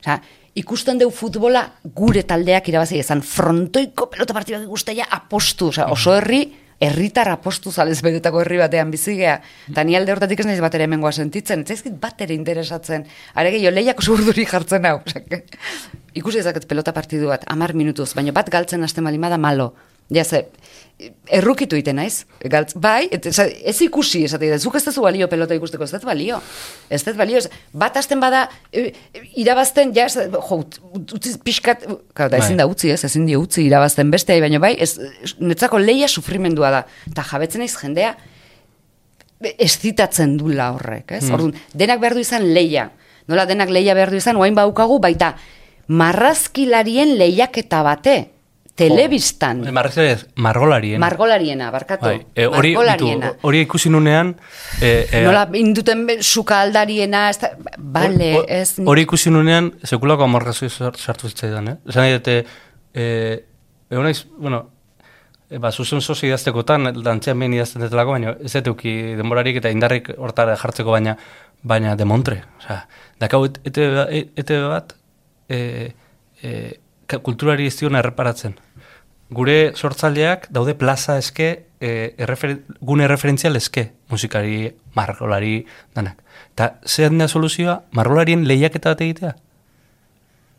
Osea, ikusten deu futbola gure taldeak irabazi izan frontoiko pelota partibak ikustea apostu, osea, oso herri herritar apostu zalez betetako herri batean bizigea. Eta ni alde hortatik ez naiz bat ere hemengoa sentitzen, ez zaizkit bat ere interesatzen. Are gehiago lehiak oso urduri jartzen hau. Ikusi ezaket pelota partidu bat, amar minutuz, baina bat galtzen hasten bali da malo. Ja, ze, errukitu iten naiz. Galtz, bai, et, ez ikusi, esate, da, zuk ez balio pelota ikusteko, ez dut balio. Ez dut balio, ez, bat hasten bada, e, e, irabazten, ja, ez, jo, ut- utzi pixkat, kau, da, ezin Bai. da utzi, ez, ezin di utzi irabazten beste, baina bai, ez, netzako leia sufrimendua da. Eta jabetzen naiz jendea, estitatzen dula horrek, ez? Hmm. Orduan, denak behar du izan leia. Nola denak leia behar du izan, oain baukagu baita marrazkilarien lehiaketa bate, telebistan, Marrazilariez, margolarien. margolariena, barkatu, Bai, e, hori, bitu, margolariena. hori ikusi nunean, e, e, Nola induten be- sukaldariena, ez da, bale, hor- ez... Hori ikusi nunean, sekulako amorrazio sar- sartu zitzaidan, eh? Esan nahi dute, e, egon naiz, bueno, e, ba, zuzen sozi idaztekotan, dantzean behin idazten detelako, baina ez euki denborarik eta indarrik hortara jartzeko, baina baina demontre. Osea, dakau et- ete, e- ete bat, e, e, kulturari ez diona erreparatzen. Gure sortzaileak daude plaza eske, e, errefer, gune referentzial eske, musikari, margolari, danak. Eta zehan da soluzioa, margolarien lehiaketa bat egitea?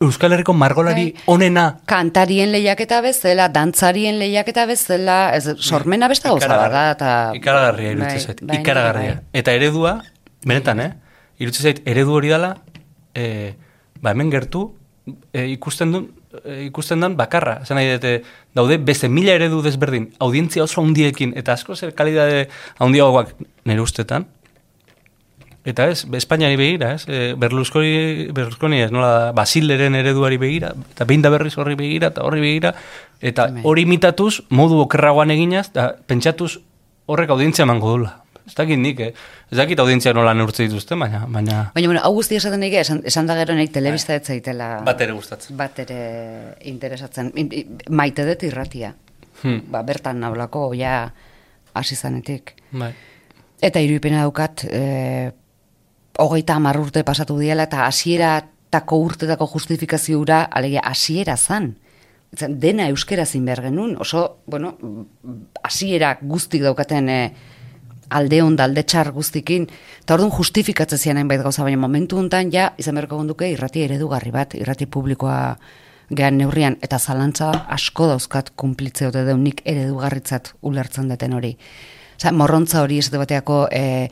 Euskal Herriko margolari Bai. onena Kantarien lehiaketa bezala, dantzarien lehiaketa bezala, ez, sormena beste gauza da, eta... Ikaragarria iruditzen Bai, zait. bai, ikaragarria. bai. Eta eredua, benetan, eh? Iruditzen zait, eredu hori dala, eh, ba hemen gertu, eh, ikusten duen, ikusten den bakarra. Esan nahi dute, daude beste mila eredu desberdin, audientzia oso handiekin, eta asko zer kalidade handiagoak nire ustetan. Eta ez, Espainiari begira, ez? E, Berlusconi, Berlusconi ez, nola, Basileren ereduari begira, eta behin da berriz horri begira, eta horri begira, eta hori imitatuz, modu okerragoan eginaz, eta pentsatuz horrek audientzia emango dula. Ez dakit nik, eh? Ez dakit audientzia nola neurtze dituzten, baina, baina Baina, bueno, hau guztia esaten nik, esan, esan da gero nik telebista ez zaitela... bat ere gustatzen. bat ere interesatzen. Maite dut irratia. Hmm. Ba, bertan nablako, ja, hasi zanetik. Bai. Eta irudipena daukat, e, hogeita hamar urte pasatu diela, eta hasieratako urtetako justifikazioa, alegia, hasiera zan. Zen, dena euskera zin behar genuen, oso, bueno, hasiera guztik daukaten e, alde da alde txar guztikin, eta orduan justifikatzen zian hainbait gauza, baina momentu hontan ja, izan beharko gonduke irrati eredugarri bat, irrati publikoa gehan neurrian, eta zalantza asko dauzkat kumplitze ote deunik eredugarritzat ulertzen deten hori. Osa, morrontza hori ez bateako, e,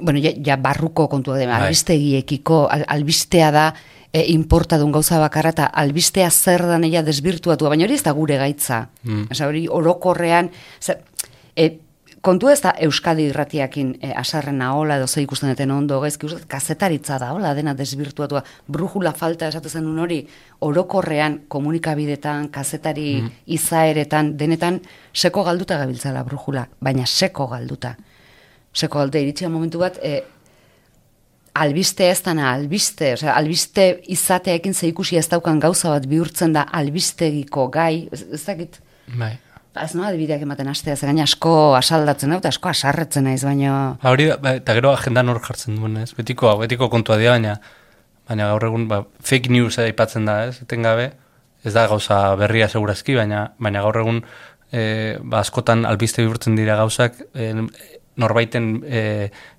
bueno, ja, ja barruko kontua da, Bai. albistegiekiko, al, albistea da, e, importadun gauza bakarra, eta albistea zer da neia desbirtuatu, baina hori ez da gure gaitza. Mm. Osa, hori orokorrean, e, kontu ez da Euskadi irratiakin e, asarrena hola edo ze ikusten deten ondo, gaizki uste, kazetaritza da, hola, dena desbirtuatua, brujula falta esaten zen hori, orokorrean komunikabidetan, kazetari izaeretan, denetan seko galduta gabiltzala brujula, baina seko galduta. Seko galduta, iritsia momentu bat, e, albiste ez dana, albiste, osea, albiste izateekin ze ikusi ez daukan gauza bat bihurtzen da albistegiko gai, ez, ez dakit, Bai. Ba, Ez no, adibideak ematen astea, ze gaina asko asaldatzen dut, asko asarretzen naiz, baina... Ba, hori ba, eta gero agendan hor jartzen duen, ez? Betiko, betiko kontua dira, baina, baina gaur egun ba, fake news aipatzen da, ez? Etengabe, ez da gauza berria segurazki, baina, baina gaur egun e, ba, askotan albiste bihurtzen dira gauzak e, norbaiten e,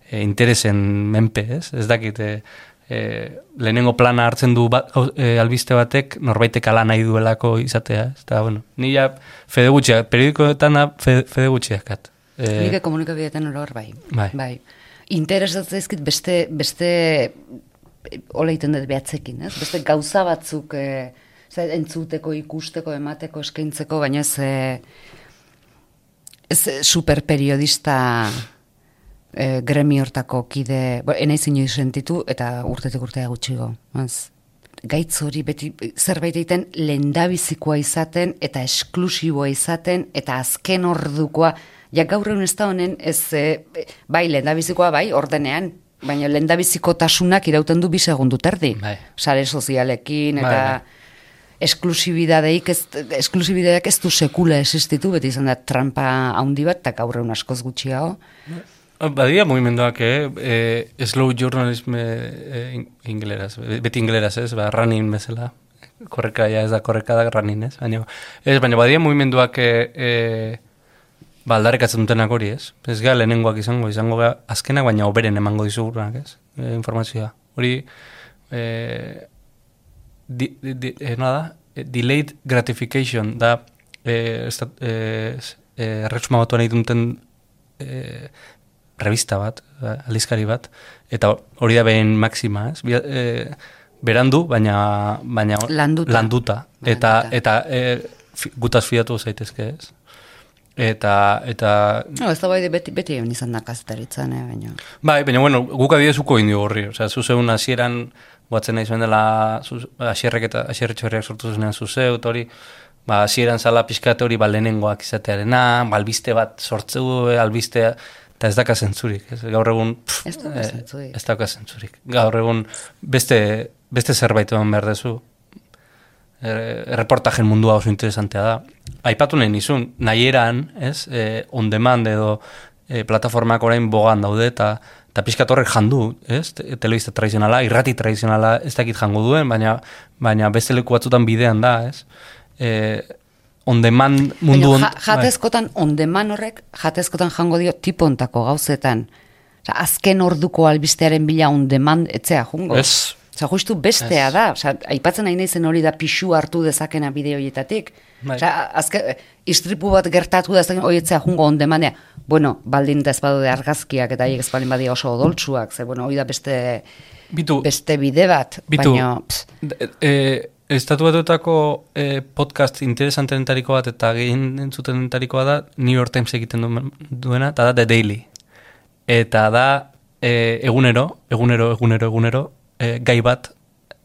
e, interesen menpe, ez? Ez dakit, e, e, lehenengo plana hartzen du ba, gau- e, albiste batek norbaitek ala nahi duelako izatea, ez? Eta, bueno, ni ja fede gutxiak, periodikoetan da fede, fede gutxiak kat. E, Nik komunikabideetan oror bai. Bai. bai. Interesatzen zaizkit beste, beste eh, hola egiten dut behatzekin, ez? Beste gauza batzuk e, entzuteko, ikusteko, emateko, eskaintzeko, baina ez, e, ez eh, superperiodista e, gremi hortako kide, bo, enaiz inoiz sentitu, eta urtetik urtea gutxigo. Ez? gaitz hori beti zerbait egiten lendabizikoa izaten eta esklusiboa izaten eta azken ordukoa ja gaur egun ez da honen ez e, bai lendabizikoa bai ordenean baina lendabiziko tasunak irauten du bi segundu terdi Bai. sare sozialekin Bai, eta bai. esklusibidadeik ez, esklusibidadeak ez du sekula existitu, beti izan da trampa handi bat, eta gaur egun askoz gutxiago. Badia mugimenduak, eh? eh slow journalism in- ingleraz, beti ingleraz ez, ba, running bezala. Korreka ja ez da korreka da running ez, baina, ez, baina badia mugimenduak eh, eh, ba, aldarrikatzen dutenak hori ez. Ez gara lehenengoak izango, izango gara azkenak, baina oberen emango dizugurak ez, eh, informazioa. Hori, eh, di, di, di, eh, nola da, Eh, delayed gratification da e, estat, e, e, egiten duten e, revista bat, aldizkari bat, eta hori da behin maxima, ez? Bia- E, berandu, baina, baina Landuta. landuta. Eta, eta e, gutaz fiatu zaitezke, ez? Eta, eta No, ez da bai beti, beti egon izan da kazetaritzan, eh, baina... Bai, baina bueno, guk adiezuko indio horri. Osea, zuzeun hasieran boatzen nahi zuen dela hasierrek eta hasierretxo sortu zuenean zuzeu, eta hori, ba, hasieran zala pixkate hori ba, lehenengoak izatearena, ba, albiste bat sortzeu, albistea, eta ez daka zentzurik. Ez? Gaur egun... pff, Ez dauka eh, zentzurik. ez dauka zentzurik. Gaur egun beste, beste zerbait eman behar dezu. Er- erreportajen mundua oso interesantea da. Aipatu nahi nizun, nahi eran, ez, e, on demand edo e, plataformak orain bogan daude, eta eta pixkat horrek jandu, ez, te- telebista tradizionala, irrati tradizionala ez dakit jango duen, baina, baina beste leku batzutan bidean da, ez. E, on demand mundu... Baina, on- ja, jatezkotan ondeman horrek, jatezkotan jango dio tipontako gauzetan. Osa, azken orduko albistearen bila ondeman etzea jungo. Ez. Osa, justu bestea da. Osa, aipatzen nahi naizen hori da pixu hartu dezakena bideoietatik. Bai. Osa, azke, istripu bat gertatu da hori etzea jungo ondemandea. Bueno, baldin eta ez badude argazkiak eta haiek ez baldin badia oso odoltsuak, ze, bueno, hori da beste, Bitu, beste bide bat. Bitu, Baina, pss, e, e, estatu batuetako e, podcast interesantenetariko bat eta gehien entzutenetarikoa da New York Times egiten duen- duena, eta da The Daily. Eta da e, egunero, egunero, egunero, egunero, e, gai bat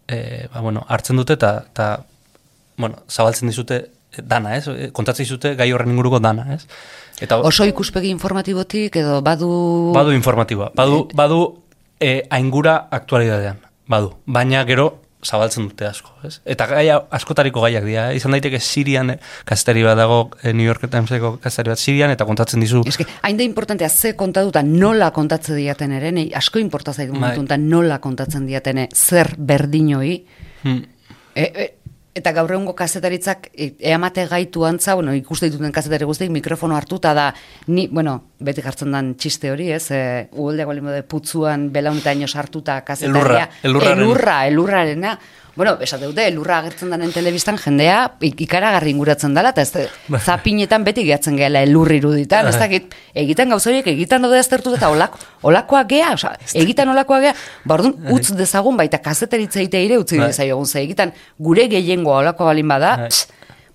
e, ba, bueno, hartzen dute eta, bueno, zabaltzen dizute dana, ez? E, Kontatzen dizute gai horren inguruko dana, ez? Eta oso ikuspegi informatibotik edo badu... Badu informatiboa, badu, badu e, aingura aktualidadean, badu. Baina gero zabaltzen dute asko, ez? Eta gaia, askotariko gaiak dira, eh? izan daiteke Sirian eh, kazetari bat dago, eh, New York Timeseko kazetari bat Sirian, eta kontatzen dizu, Eske, hain da importantea ze kontatuta nola kontatze diaten ere, nei asko importa zaigu Bai. momentu nola kontatzen diatene zer berdinoi. hmm, E, e, eta gaur egungo kazetaritzak e, eamate gaitu antza, bueno, ikuste dituten kazetari guztiek mikrofono hartuta da, ni, bueno, beti jartzen dan txiste hori, ez, e, uholdeak balin bade putzuan belaunetaino sartuta kazetaria. Elurra, elurraren. Elurra, elurrarena. Bueno, esate dute, elurra agertzen denen telebistan jendea ik- ikaragarri inguratzen dela, eta ez da- zapinetan beti gehatzen gehala elur iruditan, ez dakit, egiten gauza horiek, egiten daude aztertu eta olako, olakoa gea, oza, egiten olakoa gea, ba orduan, utz dezagun baita kazeteritza egitea ire utzi Bai. dezaiogun, ze egiten gure gehiengoa olakoa balin bada, Bai. pss,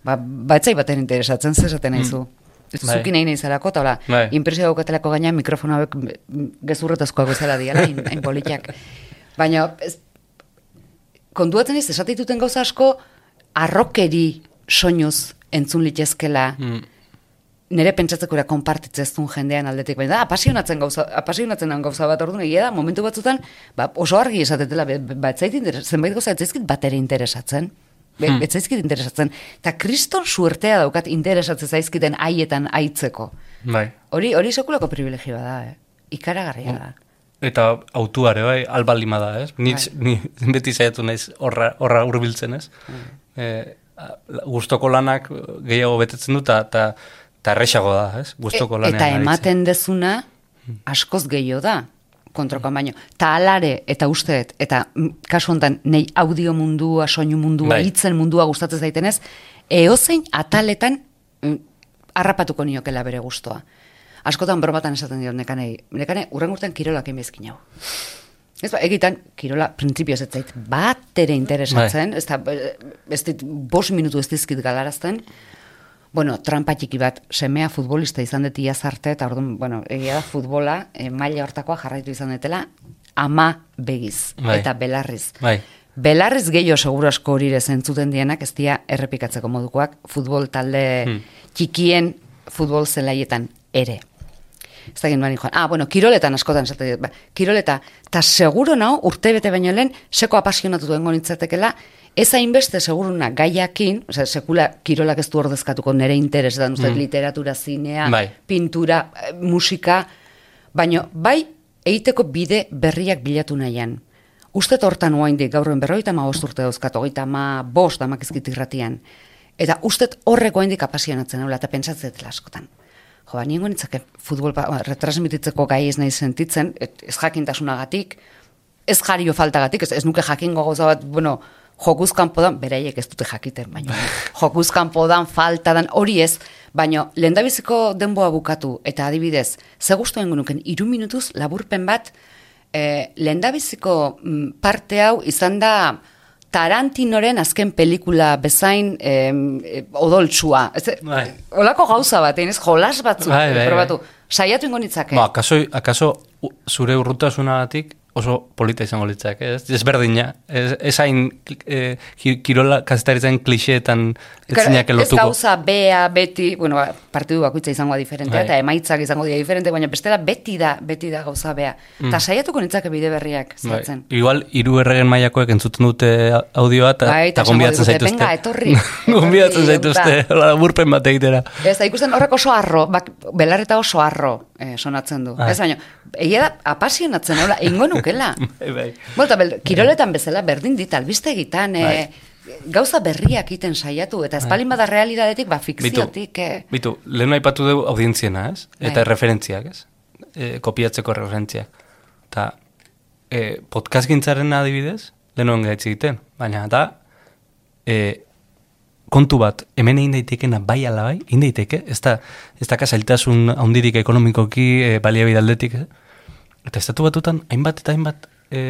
ba, batzai baten interesatzen, zer esaten nahizu. Ez Bai. Zuki nahi nahi zelako, eta hola, Bai. impresio daukatelako gaina mikrofono mm, gezurretazkoak bezala diala, hain politiak. Baina, ez, kontuatzen ez, esatituten gauza asko, arrokeri soinuz entzun litezkela, hmm, nire pentsatzekura konpartitzeztun jendean aldetik, baina da, apasionatzen gauza, apasionatzen gauza bat orduan, egia da, momentu batzutan, ba, oso argi esatetela, ba, zenbait gauza, ez zaizkit bat ere interesatzen, Be, Hmm. ez zaizkit interesatzen, eta kriston suertea daukat interesatzen zaizkiten haietan aitzeko. bai. Hori, hori sekulako privilegioa da, eh? ikaragarria da. Eta autuare, bai, albalima da, ez? Ni, ni beti saiatu naiz horra, horra hurbiltzen, ez? E, gustoko lanak gehiago betetzen dut, eta erresago da, ez? Gustoko E- lanean eta ematen dezuna askoz gehiago da kontrokan baino. Ta alare eta usteet, eta mm, kasu honetan nei audio mundua, soinu mundua, Bai. hitzen mundua gustatzen zaitenez, eozein ataletan mm, harrapatuko niokela bere gustoa. Askotan bromatan esaten diot nekanei, nekane urren urtean kirolak emezkin hau. Ez ba, egitan, kirola printzipioz ez zait bat ere interesatzen, ez, da, ez dit, bos minutu ez dizkit galarazten, Bueno, trampa txiki bat, semea futbolista izan dut iaz arte, eta orduan, bueno, egia da futbola, e, maila hortakoa jarraitu izan dutela, ama begiz, Bai. eta belarriz. Bai. Belarriz gehiago seguru asko hori zentzuten dienak, ez dira errepikatzeko modukoak, futbol talde Hmm. txikien futbol zelaietan ere. Ez da genuen joan. Ah, bueno, kiroletan askotan esate dut. Ba, kiroleta, eta seguro nao, urte bete baino lehen, seko apasionatu duen gonitzatekela, ez hainbeste seguruna gaiakin, osea, sekula kirolak ez du ordezkatuko nere interesetan, uste, Mm. literatura, zinea, Bai. pintura, eh, musika, baino, bai, egiteko bide berriak bilatu nahian. Uste hortan oaindik gaurren berroita ma urte dauzkat, hogeita ma bost damakizkit irratian. Eta ustet horreko oaindik apasionatzen eta pentsatzetela askotan. Jo, ba, nien futbol ba, retransmititzeko gai ez nahi sentitzen, et, ez jakintasunagatik, ez jario faltagatik, ez, ez nuke jakingo gauza bat, bueno, jokuz kanpodan, beraiek ez dute jakiten, baina jokuz kanpodan, faltadan, hori ez, baina lehendabiziko denboa bukatu, eta adibidez, ze guztuen genuken, iru minutuz laburpen bat, eh, lehendabiziko mm, parte hau izan da Tarantinoren azken pelikula bezain em, eh, odoltsua. Ez, Bai. Olako gauza bat, ez jolas batzuk Bai, bai, probatu. Saiatu ingo nitzake. Ba, akaso, akaso zure urrutasunagatik oso polita izango litzak, ez? Ezberdina. Ez, ez hain ki- kirola kazetaritzen kliseetan ez Claro, zinak ez gauza bea, beti, bueno, ba, partidu bakoitza izango diferentea, Bai. eta emaitzak izango dira diferente, baina bestela beti da, beti da gauza bea. Eta saiatuko nintzake bide berriak Mm. Bai. Igual, hiru erregen mailakoek entzuten dute audioa eta Bai, eta digute, zaituzte. "Venga, etorri." gonbidatzen Etorri, zaituzte, hola, burpen bat egitera. Ez da, ikusten horrek oso arro, bak, belarreta oso arro eh, sonatzen du. Bai. Ez baina, egia da, apasionatzen, hola, ingo nukela. Bai, bai. Bel- kiroletan bezala berdin dit, albistegitan, eh, gauza berriak iten saiatu, eta espalin bada realidadetik, ba, fikziotik, eh, Bitu, lehen aipatu dugu audientziena, ez? Eta Bai. referentziak, ez? E, kopiatzeko referentziak. Eta e, podcast gintzaren adibidez, lehen hoen gaitz egiten. Baina, eta e, kontu bat, hemen egin daitekena bai ala bai, egin daiteke, ez da, ez da kasailtasun handirik ekonomikoki, e, baliabide aldetik, eh? Eta estatu batutan, hainbat eta hainbat, e,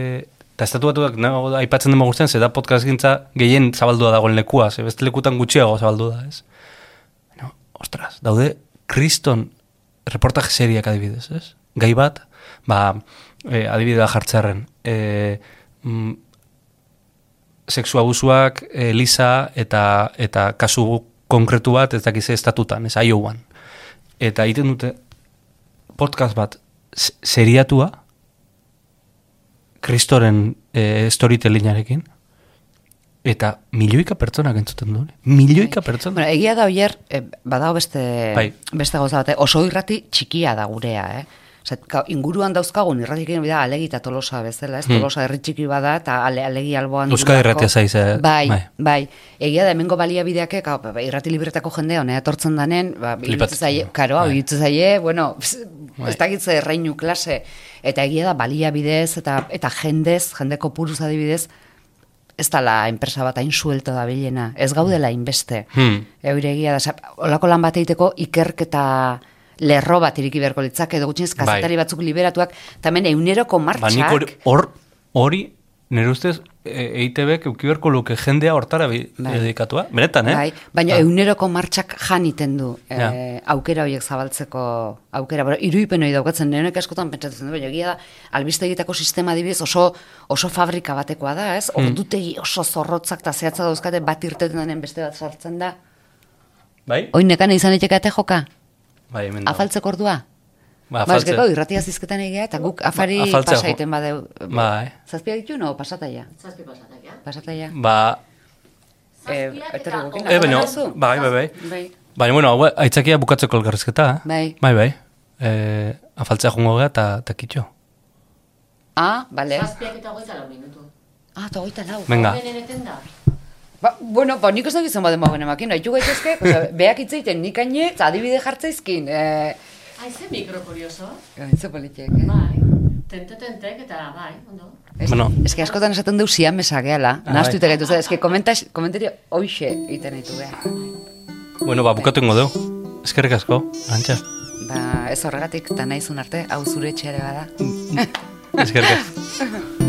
eta estatu batuak, nago, aipatzen dema guztien, ze da podcast gintza gehien zabaldua dagoen lekua, ze beste lekutan gutxiago zabaldu da, ez? No, ostras, daude kriston reportaje seriak adibidez, ez? Gai bat, ba, e, adibidea jartzearen, e, mm, sexu abusuak, e, Lisa, eta, eta kasu konkretu bat, ez dakize estatutan, ez Iowan. Eta egiten dute podcast bat se- seriatua, kristoren e, storytellingarekin, eta milioika pertsonak entzuten du. Milioika pertsona. Bueno, egia da oier, eh, badago beste, Bai. beste gauza bat, eh, oso irrati txikia da gurea, eh? Ka- inguruan dauzkagun irratikein bida alegi eta tolosa bezala, ez? Hmm. Tolosa herri txiki bada eta ale, alegi alboan durako. irratia zaiz, eh, Bai, bai. bai, Egia da hemengo baliabideak, eh, ba, irrati libretako jendea honea etortzen danen, ba, zaie, du. karo, Bai. zaie, bueno, Bai. ez dakitze erreinu klase, eta egia da baliabidez eta eta jendez, jendeko puruz adibidez, ez dala enpresa bat hain suelto da bilena, ez gaudela inbeste. Hmm. Eure egia da, olako lan bat egiteko ikerketa lerro bat iriki beharko litzake, edo gutxienez kazetari Bai. batzuk liberatuak, tamen euneroko Ba, martxak, hori- hor, hori, nire ustez, e, EITB-ek eukiberko luke jendea hortara Bai. dedikatua. Benetan, eh? Bai, baina Ah. euneroko martxak janiten du Ja. eh, aukera horiek zabaltzeko aukera. Bueno, iruipen hori daukatzen, nenek askotan pentsatzen du, baina egia da, albistegitako sistema adibidez oso, oso fabrika batekoa da, ez? Hmm. Ordutegi oso zorrotzak eta zehatza dauzkate bat irteten denen beste bat sartzen da. Bai? Oin nekane izan liteke ate joka? Bai, hemen dago. Afaltzeko ordua? Ba, Ba, afaltze. gero, irratia zizketan egia, eta guk afari Ba, afaltzea jo- pasaiten badeu. Bai. Zazpia ditu, no? Pasataia. Zazpi pasatak, ja? Pasataia. Ba, Eh, Zazpiak etero eta gukin. e, baina, bai, bai, bai. Bai. Baina, bueno, hau aitzakia bukatzeko elgarrizketa. eh? Bai. Bai, bai. E, afaltzea jungo gea eta eta kitxo. Ah, bale. Zazpiak eta hogeita lau minutu. Ah, eta hogeita lau. Venga. Da. Ba, bueno, ba, nik ez dakit zenbat demagoen emakin, haitu gaitezke, osea, beak itzeiten nik aine, eta adibide jartzaizkin. Eh, Ai, ze mikro kurioso. Gaitzo politiek, eh? Bai. Tente-tentek eta bai, ondo. Ez, Bueno. ez que askotan esaten deu siamesa gehala, Ah, nahaztu bai. ite gaitu, ez que komentas, komentario hoxe egiten ditu behar. Bueno, ba, bukatu ingo dugu. Eskerrik asko, antxa. Ba, ez horregatik, eta naizun arte, hau zure etxeare bada. Eskerrik asko.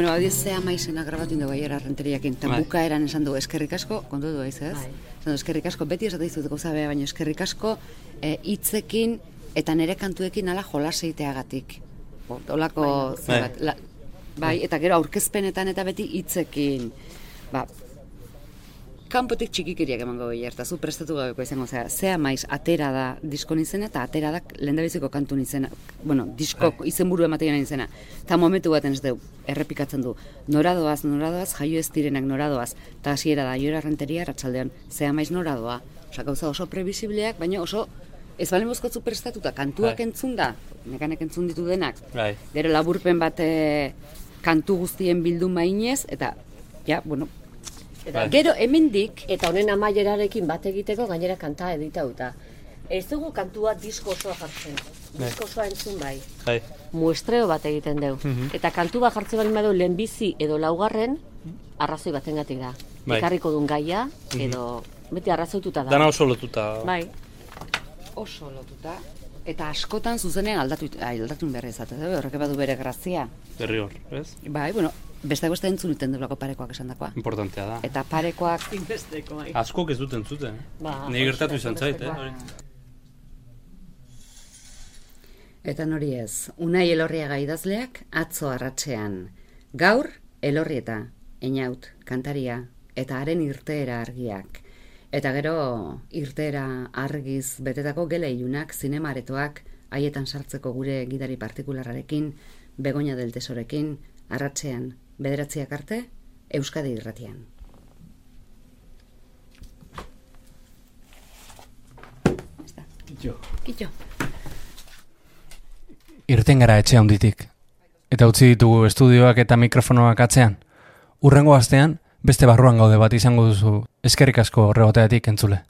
Bueno, hau zea maizena grabatu ingo baiera renteriakin, eta Bai. bukaeran esan du eskerrik asko, kontu du aiz ez? Bai. Esan du, eskerrik asko, beti esate dizut gauza bea, baina eskerrik asko eh, hitzekin eta nere kantuekin ala jolas egiteagatik. Bo, Olako Bai. zer bat, la, bai, eta gero aurkezpenetan eta beti hitzekin. Ba, kanpotik txikikeriak emango eta zu prestatu gabeko izango zera. Zea maiz, atera da disko izena eta atera da lehendabiziko kantu izena. Bueno, disko izenburu ematean izena. Eta momentu baten ez du, errepikatzen du. Noradoaz, noradoaz, jaio ez direnak noradoaz. Eta hasiera da, joera renteria, ratxaldean, zea maiz noradoa. Osa, gauza oso previsibleak, baina oso ez balen bozkotzu prestatuta, kantuak Bai. entzun da, nekanek entzun ditu denak. Bai. Gero laburpen bat eh, kantu guztien bildu mainez, eta, ja, bueno, Eta, Gero hemendik eta honen amaierarekin bat egiteko gainera kanta editauta. Ez dugu kantua disko osoa jartzen. Disko osoa entzun bai. Bai. Muestreo bat egiten dugu. Eta kantu bat jartzen bali badu lehenbizi edo laugarren, arrazoi batengatik da. Bai. Ekarriko duen gaia, edo beti arrazoituta da. Dana oso lotuta. Bai. oso lotuta, eta askotan zuzenean aldatu, aldatu behar izate, da, horrek badu bere grazia. Berri hor, ez? Bai, bueno, beste beste entzun iten dulako parekoak esan dakoa. Importantea da. Eta parekoak Inbesteko, bai. Askok ez duten zuten. Ba, Ni gertatu izan zait, eh? Eta nori ez, unai elorriaga idazleak atzo arratsean. Gaur, elorrieta, einaut, kantaria, eta haren irteera argiak. Eta gero, irteera argiz betetako gela ilunak, zinemaretoak, haietan sartzeko gure gidari partikularrarekin, begoña del tesorekin, arratsean, bederatziak arte, Euskadi irratian. Kitxo. Kitxo. Irten gara etxe handitik. Eta utzi ditugu estudioak eta mikrofonoak atzean. Urrengo astean, beste barruan gaude bat izango duzu eskerrik asko horregoteatik entzule.